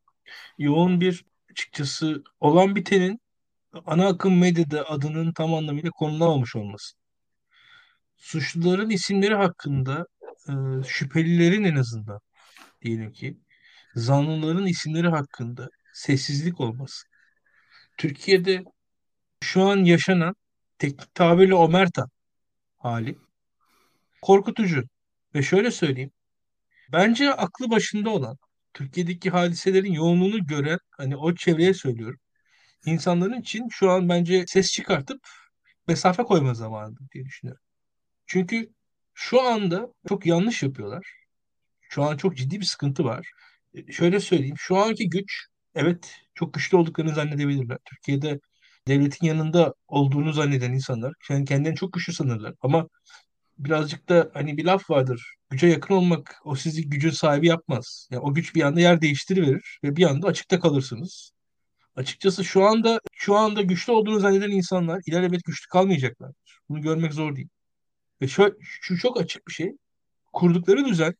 Yoğun bir açıkçası olan bitenin ana akım medyada adının tam anlamıyla konulamamış olması suçluların isimleri hakkında e, şüphelilerin en azından diyelim ki zanlıların isimleri hakkında sessizlik olması. Türkiye'de şu an yaşanan teknik tabirle omerta hali korkutucu. Ve şöyle söyleyeyim. Bence aklı başında olan Türkiye'deki hadiselerin yoğunluğunu gören hani o çevreye söylüyorum. İnsanların için şu an bence ses çıkartıp mesafe koyma zamanı diye düşünüyorum. Çünkü şu anda çok yanlış yapıyorlar. Şu an çok ciddi bir sıkıntı var. E, şöyle söyleyeyim. Şu anki güç evet çok güçlü olduklarını zannedebilirler. Türkiye'de devletin yanında olduğunu zanneden insanlar yani kendilerini çok güçlü sanırlar. Ama birazcık da hani bir laf vardır. Güce yakın olmak o sizi gücün sahibi yapmaz. Yani o güç bir anda yer değiştiriverir ve bir anda açıkta kalırsınız. Açıkçası şu anda şu anda güçlü olduğunu zanneden insanlar ileride güçlü kalmayacaklardır. Bunu görmek zor değil. Ve şu, şu çok açık bir şey. Kurdukları düzen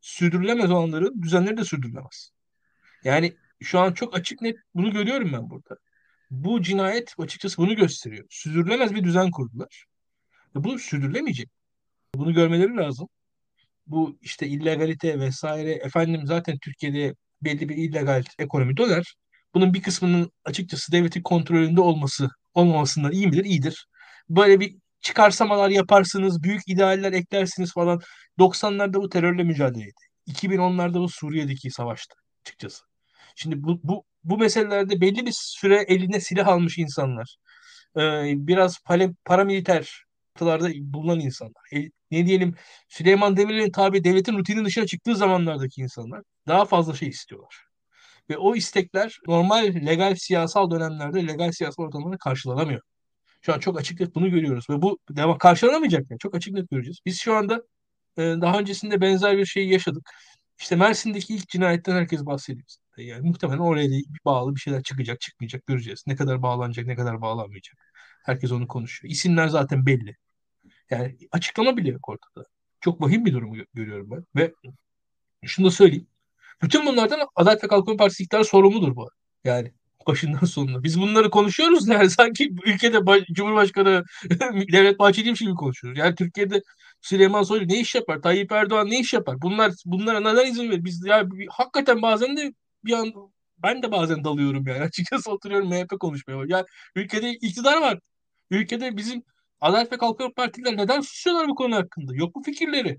sürdürülemez olanların düzenleri de sürdürülemez. Yani şu an çok açık net bunu görüyorum ben burada. Bu cinayet açıkçası bunu gösteriyor. Sürdürülemez bir düzen kurdular. Ve bu sürdürülemeyecek. Bunu görmeleri lazım. Bu işte illegalite vesaire efendim zaten Türkiye'de belli bir illegal ekonomi döner. Bunun bir kısmının açıkçası devletin kontrolünde olması olmamasından iyi midir? İyidir. Böyle bir çıkarsamalar yaparsınız, büyük idealler eklersiniz falan. 90'larda bu terörle mücadeleydi. 2010'larda bu Suriye'deki savaştı açıkçası. Şimdi bu, bu, bu meselelerde belli bir süre eline silah almış insanlar. Ee, biraz pale, paramiliter noktalarda bulunan insanlar. E, ne diyelim Süleyman Demirel'in tabi devletin rutinin dışına çıktığı zamanlardaki insanlar daha fazla şey istiyorlar. Ve o istekler normal legal siyasal dönemlerde legal siyasal ortamlarda karşılanamıyor. Şu an çok açık net bunu görüyoruz ve bu devam karşılanamayacak yani çok açık net göreceğiz. Biz şu anda e, daha öncesinde benzer bir şeyi yaşadık. İşte Mersin'deki ilk cinayetten herkes bahsediyor. Yani muhtemelen oraya da bağlı bir şeyler çıkacak, çıkmayacak göreceğiz. Ne kadar bağlanacak, ne kadar bağlanmayacak. Herkes onu konuşuyor. İsimler zaten belli. Yani açıklama bile yok ortada. Çok vahim bir durum görüyorum ben. Ve şunu da söyleyeyim. Bütün bunlardan Adalet ve Kalkınma Partisi iktidarı sorumludur bu. Yani başından sonuna. Biz bunları konuşuyoruz yani sanki ülkede Cumhurbaşkanı Devlet Bahçeli'ymiş gibi konuşuyoruz. Yani Türkiye'de Süleyman Soylu ne iş yapar? Tayyip Erdoğan ne iş yapar? Bunlar bunlara neden izin verir? Biz ya hakikaten bazen de bir an ben de bazen dalıyorum yani. Açıkçası oturuyorum MHP konuşmaya. Ya ülkede iktidar var. Ülkede bizim Adalet ve Kalkınma Partiler neden susuyorlar bu konu hakkında? Yok mu fikirleri?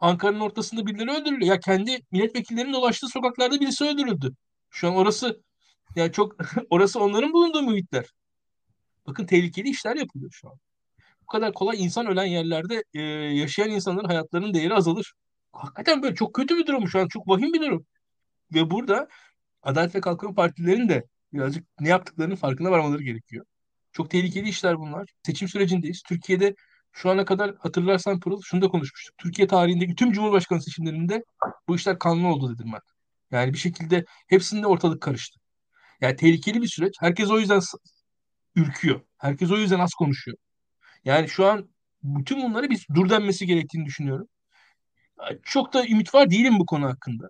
Ankara'nın ortasında birileri öldürülüyor. Ya kendi milletvekillerinin dolaştığı sokaklarda birisi öldürüldü. Şu an orası yani çok orası onların bulunduğu muhitler. Bakın tehlikeli işler yapılıyor şu an. Bu kadar kolay insan ölen yerlerde e, yaşayan insanların hayatlarının değeri azalır. Hakikaten böyle çok kötü bir durum şu an. Çok vahim bir durum. Ve burada Adalet ve Kalkınma Partilerinin de birazcık ne yaptıklarının farkına varmaları gerekiyor. Çok tehlikeli işler bunlar. Seçim sürecindeyiz. Türkiye'de şu ana kadar hatırlarsan Pırıl şunu da konuşmuştuk. Türkiye tarihindeki tüm Cumhurbaşkanı seçimlerinde bu işler kanlı oldu dedim ben. Yani bir şekilde hepsinde ortalık karıştı. Yani tehlikeli bir süreç. Herkes o yüzden ürküyor. Herkes o yüzden az konuşuyor. Yani şu an bütün bunları biz dur denmesi gerektiğini düşünüyorum. Çok da ümit var değilim bu konu hakkında.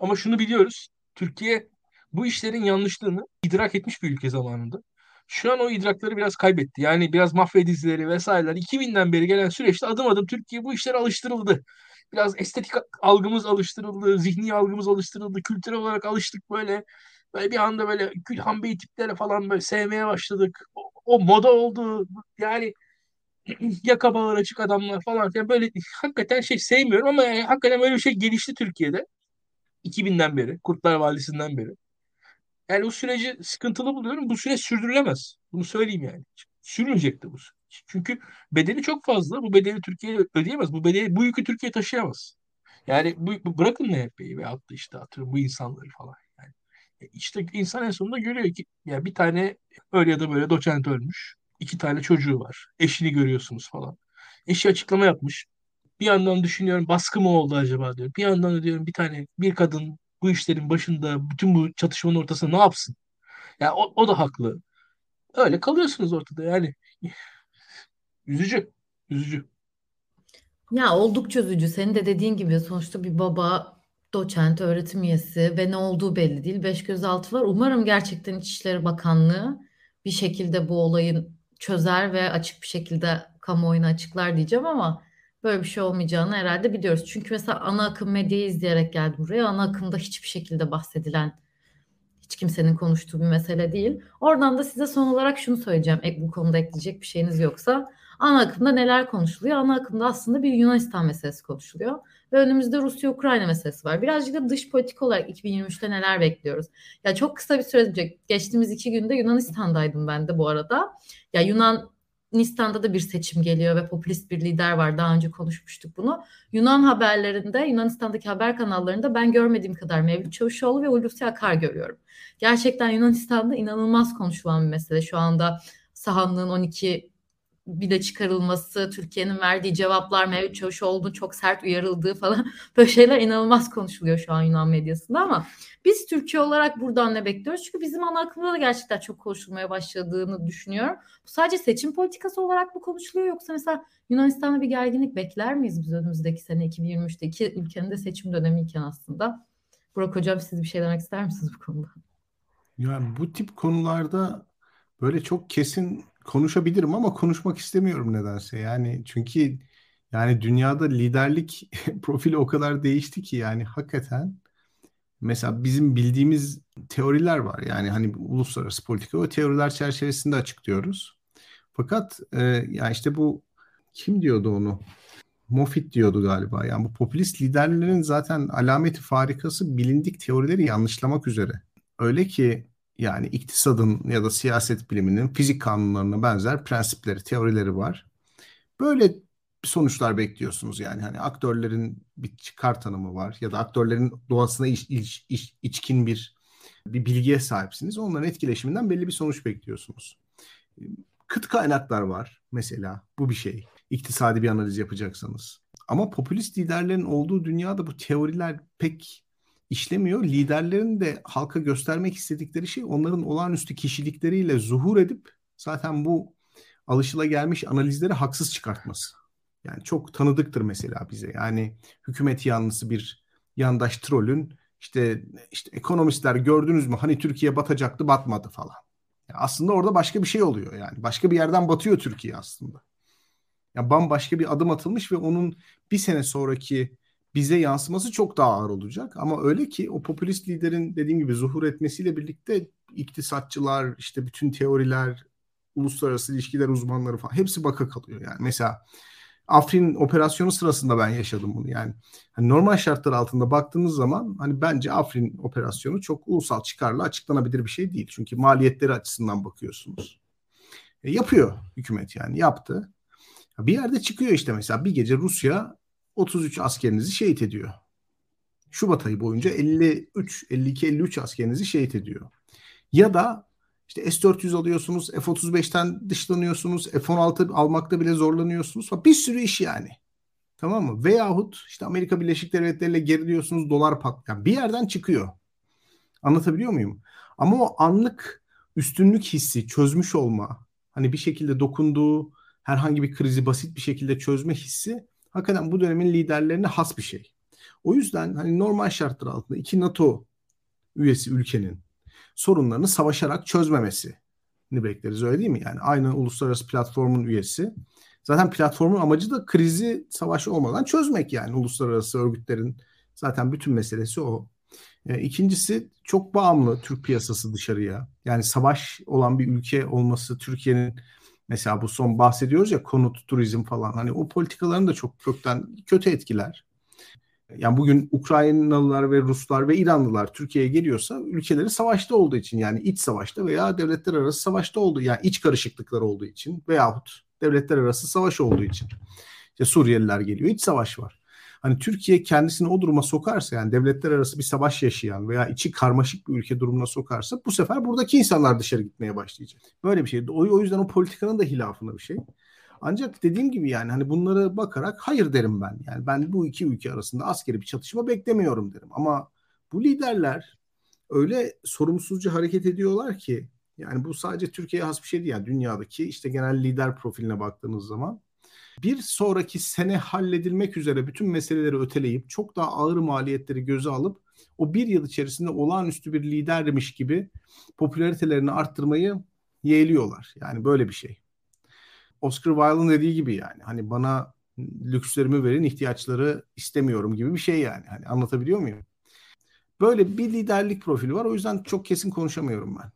Ama şunu biliyoruz. Türkiye bu işlerin yanlışlığını idrak etmiş bir ülke zamanında. Şu an o idrakları biraz kaybetti. Yani biraz mafya dizileri vesaireler 2000'den beri gelen süreçte adım adım Türkiye bu işlere alıştırıldı. Biraz estetik algımız alıştırıldı, zihni algımız alıştırıldı, kültürel olarak alıştık böyle. Böyle bir anda böyle Gülhan Bey tiplere falan böyle sevmeye başladık. O, o moda oldu. Yani yaka bağır açık adamlar falan. Yani böyle hakikaten şey sevmiyorum ama yani hakikaten böyle bir şey gelişti Türkiye'de. 2000'den beri, Kurtlar Vadisi'nden beri. Yani bu süreci sıkıntılı buluyorum. Bu süreç sürdürülemez. Bunu söyleyeyim yani. Sürmeyecekti bu süreç. Çünkü bedeli çok fazla. Bu bedeli Türkiye ödeyemez. Bu bedeli, bu yükü Türkiye taşıyamaz. Yani bu, bırakın MHP'yi ve attı işte atıyorum bu insanları falan. E, işte insan en sonunda görüyor ki ya bir tane öyle ya da böyle doçent ölmüş. iki tane çocuğu var. Eşini görüyorsunuz falan. Eşi açıklama yapmış. Bir yandan düşünüyorum baskı mı oldu acaba diyorum. Bir yandan da diyorum bir tane bir kadın bu işlerin başında bütün bu çatışmanın ortasında ne yapsın? Ya yani o, o da haklı. Öyle kalıyorsunuz ortada yani. Üzücü. Üzücü. Ya oldukça üzücü. Senin de dediğin gibi sonuçta bir baba doçent, öğretim üyesi ve ne olduğu belli değil. Beş gözaltı var. Umarım gerçekten İçişleri Bakanlığı bir şekilde bu olayın çözer ve açık bir şekilde kamuoyuna açıklar diyeceğim ama böyle bir şey olmayacağını herhalde biliyoruz. Çünkü mesela ana akım medyayı izleyerek geldim buraya. Ana akımda hiçbir şekilde bahsedilen hiç kimsenin konuştuğu bir mesele değil. Oradan da size son olarak şunu söyleyeceğim. E, bu konuda ekleyecek bir şeyiniz yoksa. Ana akımda neler konuşuluyor? Ana akımda aslında bir Yunanistan meselesi konuşuluyor. Ve önümüzde Rusya-Ukrayna meselesi var. Birazcık da dış politik olarak 2023'te neler bekliyoruz? Ya çok kısa bir süre geçtiğimiz iki günde Yunanistan'daydım ben de bu arada. Ya Yunan Yunanistan'da da bir seçim geliyor ve popülist bir lider var. Daha önce konuşmuştuk bunu. Yunan haberlerinde, Yunanistan'daki haber kanallarında ben görmediğim kadar Mevlüt Çavuşoğlu ve Hulusi Akar görüyorum. Gerçekten Yunanistan'da inanılmaz konuşulan bir mesele. Şu anda sahanlığın 12 bir de çıkarılması, Türkiye'nin verdiği cevaplar, Mevlüt Çavuşoğlu'nun çok sert uyarıldığı falan böyle şeyler inanılmaz konuşuluyor şu an Yunan medyasında ama biz Türkiye olarak buradan ne bekliyoruz? Çünkü bizim ana akımda da gerçekten çok konuşulmaya başladığını düşünüyorum. Bu sadece seçim politikası olarak mı konuşuluyor yoksa mesela Yunanistan'da bir gerginlik bekler miyiz biz önümüzdeki sene 2023'te? iki ülkenin de seçim dönemiyken aslında. Burak Hocam siz bir şey demek ister misiniz bu konuda? Yani bu tip konularda böyle çok kesin konuşabilirim ama konuşmak istemiyorum nedense. Yani çünkü yani dünyada liderlik profili o kadar değişti ki yani hakikaten mesela bizim bildiğimiz teoriler var. Yani hani uluslararası politika o teoriler çerçevesinde açıklıyoruz. Fakat e, yani işte bu kim diyordu onu? Moffitt diyordu galiba. Yani bu popülist liderlerin zaten alameti farikası bilindik teorileri yanlışlamak üzere. Öyle ki yani iktisadın ya da siyaset biliminin fizik kanunlarına benzer prensipleri, teorileri var. Böyle sonuçlar bekliyorsunuz yani. Hani aktörlerin bir çıkar tanımı var ya da aktörlerin doğasına iç, iç, iç, içkin bir bir bilgiye sahipsiniz. Onların etkileşiminden belli bir sonuç bekliyorsunuz. Kıt kaynaklar var mesela. Bu bir şey. İktisadi bir analiz yapacaksanız. Ama popülist liderlerin olduğu dünyada bu teoriler pek işlemiyor. Liderlerin de halka göstermek istedikleri şey onların olağanüstü kişilikleriyle zuhur edip zaten bu alışılagelmiş analizleri haksız çıkartması. Yani çok tanıdıktır mesela bize. Yani hükümet yanlısı bir yandaş trolün işte işte ekonomistler gördünüz mü hani Türkiye batacaktı batmadı falan. Yani aslında orada başka bir şey oluyor yani. Başka bir yerden batıyor Türkiye aslında. Yani bambaşka bir adım atılmış ve onun bir sene sonraki bize yansıması çok daha ağır olacak. Ama öyle ki o popülist liderin dediğim gibi zuhur etmesiyle birlikte iktisatçılar, işte bütün teoriler, uluslararası ilişkiler uzmanları falan hepsi baka kalıyor. Yani mesela Afrin operasyonu sırasında ben yaşadım bunu. Yani hani normal şartlar altında baktığınız zaman hani bence Afrin operasyonu çok ulusal çıkarla açıklanabilir bir şey değil. Çünkü maliyetleri açısından bakıyorsunuz. E, yapıyor hükümet yani yaptı. Bir yerde çıkıyor işte mesela bir gece Rusya 33 askerinizi şehit ediyor. Şubat ayı boyunca 53, 52, 53 askerinizi şehit ediyor. Ya da işte S-400 alıyorsunuz, F-35'ten dışlanıyorsunuz, F-16 almakta bile zorlanıyorsunuz. Bir sürü iş yani. Tamam mı? Veyahut işte Amerika Birleşik Devletleri ile geriliyorsunuz, dolar pat. Yani bir yerden çıkıyor. Anlatabiliyor muyum? Ama o anlık üstünlük hissi, çözmüş olma, hani bir şekilde dokunduğu herhangi bir krizi basit bir şekilde çözme hissi hakikaten bu dönemin liderlerine has bir şey. O yüzden hani normal şartlar altında iki NATO üyesi ülkenin sorunlarını savaşarak çözmemesi ni bekleriz öyle değil mi? Yani aynı uluslararası platformun üyesi. Zaten platformun amacı da krizi savaş olmadan çözmek yani uluslararası örgütlerin zaten bütün meselesi o. E, ikincisi çok bağımlı Türk piyasası dışarıya. Yani savaş olan bir ülke olması Türkiye'nin mesela bu son bahsediyoruz ya konut, turizm falan hani o politikaların da çok kökten kötü etkiler. Yani bugün Ukraynalılar ve Ruslar ve İranlılar Türkiye'ye geliyorsa ülkeleri savaşta olduğu için yani iç savaşta veya devletler arası savaşta olduğu yani iç karışıklıklar olduğu için veyahut devletler arası savaş olduğu için. İşte Suriyeliler geliyor iç savaş var. Hani Türkiye kendisini o duruma sokarsa yani devletler arası bir savaş yaşayan veya içi karmaşık bir ülke durumuna sokarsa bu sefer buradaki insanlar dışarı gitmeye başlayacak. Böyle bir şey. O, o yüzden o politikanın da hilafında bir şey. Ancak dediğim gibi yani hani bunlara bakarak hayır derim ben. Yani ben bu iki ülke arasında askeri bir çatışma beklemiyorum derim. Ama bu liderler öyle sorumsuzca hareket ediyorlar ki yani bu sadece Türkiye'ye has bir şey değil. Yani dünyadaki işte genel lider profiline baktığınız zaman bir sonraki sene halledilmek üzere bütün meseleleri öteleyip çok daha ağır maliyetleri göze alıp o bir yıl içerisinde olağanüstü bir lidermiş gibi popülaritelerini arttırmayı yeğliyorlar. Yani böyle bir şey. Oscar Wilde'ın dediği gibi yani hani bana lükslerimi verin ihtiyaçları istemiyorum gibi bir şey yani. Hani anlatabiliyor muyum? Böyle bir liderlik profili var. O yüzden çok kesin konuşamıyorum ben.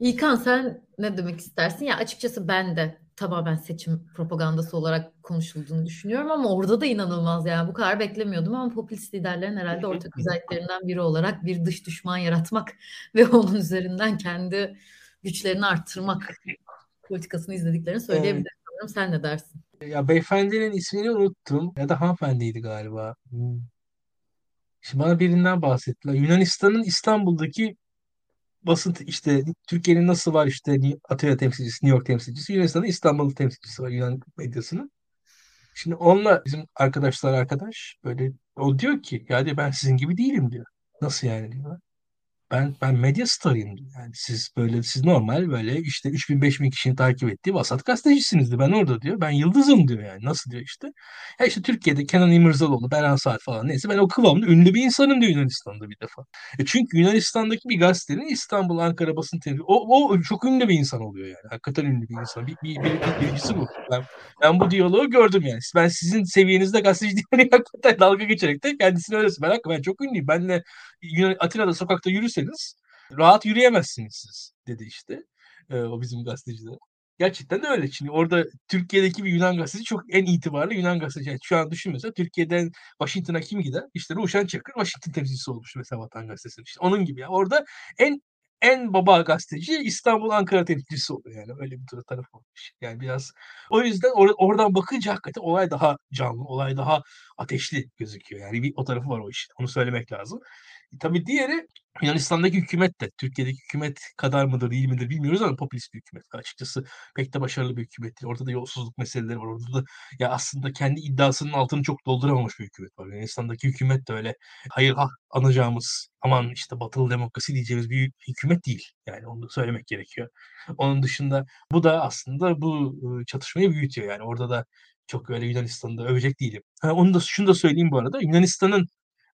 İlkan sen ne demek istersin? Ya açıkçası ben de tamamen seçim propagandası olarak konuşulduğunu düşünüyorum ama orada da inanılmaz yani bu kadar beklemiyordum ama popülist liderlerin herhalde ortak özelliklerinden biri olarak bir dış düşman yaratmak ve onun üzerinden kendi güçlerini arttırmak politikasını izlediklerini söyleyebilirim. Evet. Sen ne dersin? Ya beyefendinin ismini unuttum. Ya da hanımefendiydi galiba. Hmm. Şimdi bana birinden bahsettiler. Yunanistan'ın İstanbul'daki basın işte Türkiye'nin nasıl var işte Atina temsilcisi, New York temsilcisi, Yunanistan'ın İstanbul temsilcisi var Yunan medyasının. Şimdi onunla bizim arkadaşlar arkadaş böyle o diyor ki ya diyor ben sizin gibi değilim diyor. Nasıl yani diyor ben ben medya starıyım. Yani siz böyle siz normal böyle işte 3000 5000 kişinin takip ettiği vasat gazetecisiniz Ben orada diyor. Ben yıldızım diyor yani. Nasıl diyor işte. Ya işte Türkiye'de Kenan İmirzalıoğlu, Beren Saat falan neyse ben o kıvamda ünlü bir insanım diyor Yunanistan'da bir defa. E çünkü Yunanistan'daki bir gazetenin İstanbul, Ankara basın temsilcisi o, o çok ünlü bir insan oluyor yani. Hakikaten ünlü bir insan. Bir, bir, bir, bir birincisi bu. Ben, ben bu diyaloğu gördüm yani. Ben sizin seviyenizde gazeteci diye hakikaten dalga geçerek de kendisine öyle ben, ben çok ünlüyüm. Benle Atina'da sokakta yürüseniz rahat yürüyemezsiniz siz dedi işte e, o bizim gazeteciler. Gerçekten de öyle. Şimdi orada Türkiye'deki bir Yunan gazetesi çok en itibarlı Yunan gazeteci. Yani şu an düşün mesela Türkiye'den Washington'a kim gider? İşte Ruşen Çakır Washington temsilcisi olmuş mesela Vatan Gazetesi'nin. İşte onun gibi ya. Orada en en baba gazeteci İstanbul Ankara temsilcisi oluyor yani öyle bir tarafı olmuş. Yani biraz o yüzden or- oradan bakınca hakikaten olay daha canlı, olay daha ateşli gözüküyor. Yani bir o tarafı var o işin. Onu söylemek lazım. E, tabii diğeri Yunanistan'daki hükümet de Türkiye'deki hükümet kadar mıdır değil midir bilmiyoruz ama popülist bir hükümet. Açıkçası pek de başarılı bir hükümet değil. Orada da yolsuzluk meseleleri var. Orada da ya aslında kendi iddiasının altını çok dolduramamış bir hükümet var. Yunanistan'daki hükümet de öyle hayır ah anacağımız aman işte batılı demokrasi diyeceğimiz bir hükümet değil. Yani onu söylemek gerekiyor. Onun dışında bu da aslında bu çatışmayı büyütüyor. Yani orada da çok öyle Yunanistan'da övecek değilim. Ha, onu da şunu da söyleyeyim bu arada. Yunanistan'ın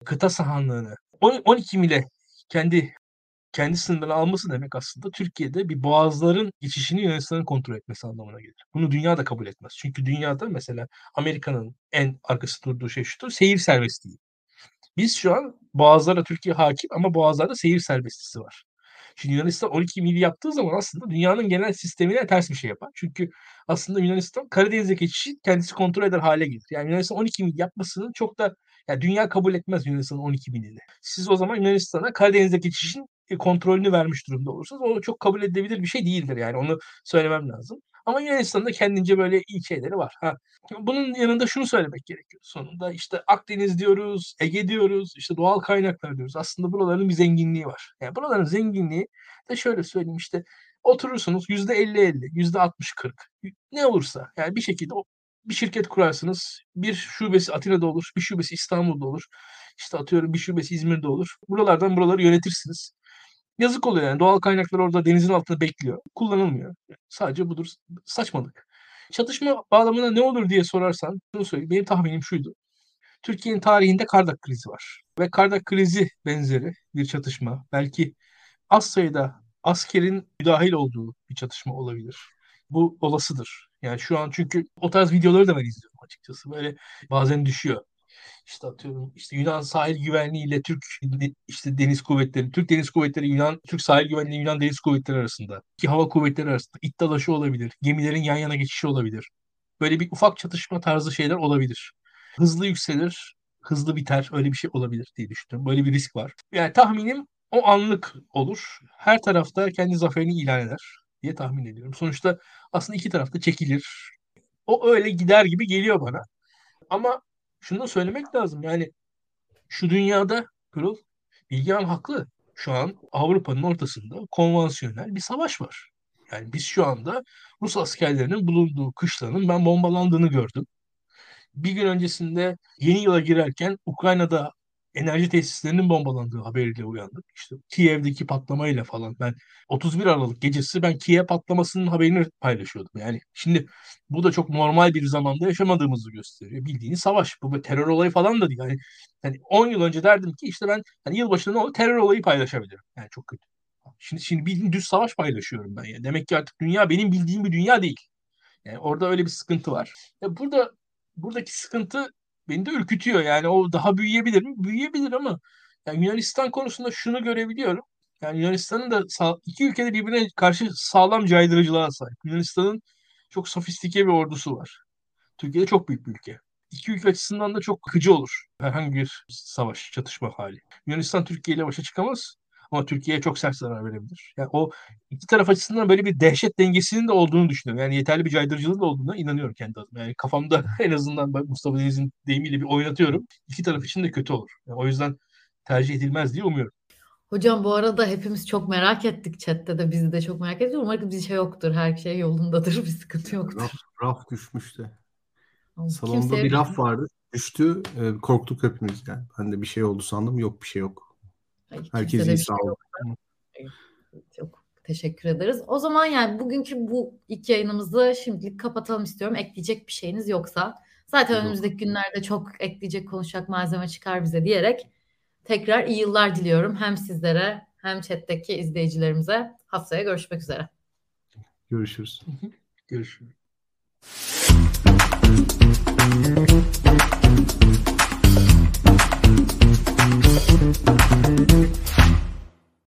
kıta sahanlığını 12 mile kendi kendi sınırlarını alması demek aslında Türkiye'de bir boğazların geçişini Yunanistan'ın kontrol etmesi anlamına gelir. Bunu dünya da kabul etmez. Çünkü dünyada mesela Amerika'nın en arkası durduğu şey şudur. Seyir serbestliği. Biz şu an boğazlara Türkiye hakim ama boğazlarda seyir serbestisi var. Şimdi Yunanistan 12 mil yaptığı zaman aslında dünyanın genel sistemine ters bir şey yapar. Çünkü aslında Yunanistan Karadeniz'e geçişi kendisi kontrol eder hale gelir. Yani Yunanistan 12 mil yapmasının çok da yani dünya kabul etmez Yunanistan'ın 12 milini. Siz o zaman Yunanistan'a Karadeniz'e geçişin e, kontrolünü vermiş durumda olursunuz. O çok kabul edilebilir bir şey değildir yani onu söylemem lazım. Ama Yunanistan'da kendince böyle iyi şeyleri var. Ha. Bunun yanında şunu söylemek gerekiyor sonunda. işte Akdeniz diyoruz, Ege diyoruz, işte doğal kaynaklar diyoruz. Aslında buraların bir zenginliği var. Yani buraların zenginliği de şöyle söyleyeyim işte oturursunuz yüzde 50-50, yüzde 60-40 ne olursa yani bir şekilde bir şirket kurarsınız. Bir şubesi Atina'da olur, bir şubesi İstanbul'da olur. İşte atıyorum bir şubesi İzmir'de olur. Buralardan buraları yönetirsiniz. Yazık oluyor yani. Doğal kaynaklar orada denizin altında bekliyor. Kullanılmıyor. Sadece budur. Saçmalık. Çatışma bağlamında ne olur diye sorarsan şunu söyleyeyim. Benim tahminim şuydu. Türkiye'nin tarihinde Kardak krizi var. Ve Kardak krizi benzeri bir çatışma. Belki az sayıda askerin müdahil olduğu bir çatışma olabilir. Bu olasıdır. Yani şu an çünkü o tarz videoları da ben izliyorum açıkçası. Böyle bazen düşüyor işte atıyorum işte Yunan sahil güvenliği ile Türk işte deniz kuvvetleri, Türk deniz kuvvetleri Yunan Türk sahil güvenliği Yunan deniz kuvvetleri arasında, ki hava kuvvetleri arasında it dalaşı olabilir, gemilerin yan yana geçişi olabilir. Böyle bir ufak çatışma tarzı şeyler olabilir. Hızlı yükselir, hızlı biter öyle bir şey olabilir diye düşünüyorum. Böyle bir risk var. Yani tahminim o anlık olur. Her tarafta kendi zaferini ilan eder diye tahmin ediyorum. Sonuçta aslında iki tarafta çekilir. O öyle gider gibi geliyor bana. Ama şunu da söylemek lazım. Yani şu dünyada Pırıl Bilgehan haklı. Şu an Avrupa'nın ortasında konvansiyonel bir savaş var. Yani biz şu anda Rus askerlerinin bulunduğu kışlanın ben bombalandığını gördüm. Bir gün öncesinde yeni yıla girerken Ukrayna'da enerji tesislerinin bombalandığı haberiyle uyandık. İşte Kiev'deki patlamayla falan ben 31 Aralık gecesi ben Kiev patlamasının haberini paylaşıyordum. Yani şimdi bu da çok normal bir zamanda yaşamadığımızı gösteriyor. Bildiğiniz savaş. Bu bir terör olayı falan da değil. Yani, yani 10 yıl önce derdim ki işte ben hani yılbaşında ne terör olayı paylaşabilirim. Yani çok kötü. Şimdi şimdi bildiğin düz savaş paylaşıyorum ben. Yani demek ki artık dünya benim bildiğim bir dünya değil. Yani orada öyle bir sıkıntı var. Ya burada buradaki sıkıntı beni de ürkütüyor. Yani o daha büyüyebilir mi? Büyüyebilir ama yani Yunanistan konusunda şunu görebiliyorum. Yani Yunanistan'ın da iki ülkede birbirine karşı sağlam caydırıcılığa sahip. Yunanistan'ın çok sofistike bir ordusu var. Türkiye çok büyük bir ülke. İki ülke açısından da çok akıcı olur herhangi bir savaş, çatışma hali. Yunanistan Türkiye ile başa çıkamaz. Ama Türkiye'ye çok sert zarar verebilir. Yani o iki taraf açısından böyle bir dehşet dengesinin de olduğunu düşünüyorum. Yani yeterli bir caydırıcılığı da olduğuna inanıyorum kendi adıma. Yani kafamda en azından ben Mustafa Deniz'in deyimiyle bir oynatıyorum. İki taraf için de kötü olur. Yani o yüzden tercih edilmez diye umuyorum. Hocam bu arada hepimiz çok merak ettik chatte de bizi de çok merak ediyor. Umarım bir şey yoktur. Her şey yolundadır. Bir sıkıntı yoktur. Raf, raf düşmüş de. Salonda Kimseye bir raf vardı. Düştü. E, korktuk hepimiz yani. Ben de bir şey oldu sandım. Yok bir şey yok. Herkes iyi sağ olun. Çok teşekkür ederiz. O zaman yani bugünkü bu ilk yayınımızı şimdilik kapatalım istiyorum. Ekleyecek bir şeyiniz yoksa. Zaten Yok. önümüzdeki günlerde çok ekleyecek konuşacak malzeme çıkar bize diyerek tekrar iyi yıllar diliyorum. Hem sizlere hem chat'teki izleyicilerimize. Haftaya görüşmek üzere. Görüşürüz. Görüşürüz. Thank you.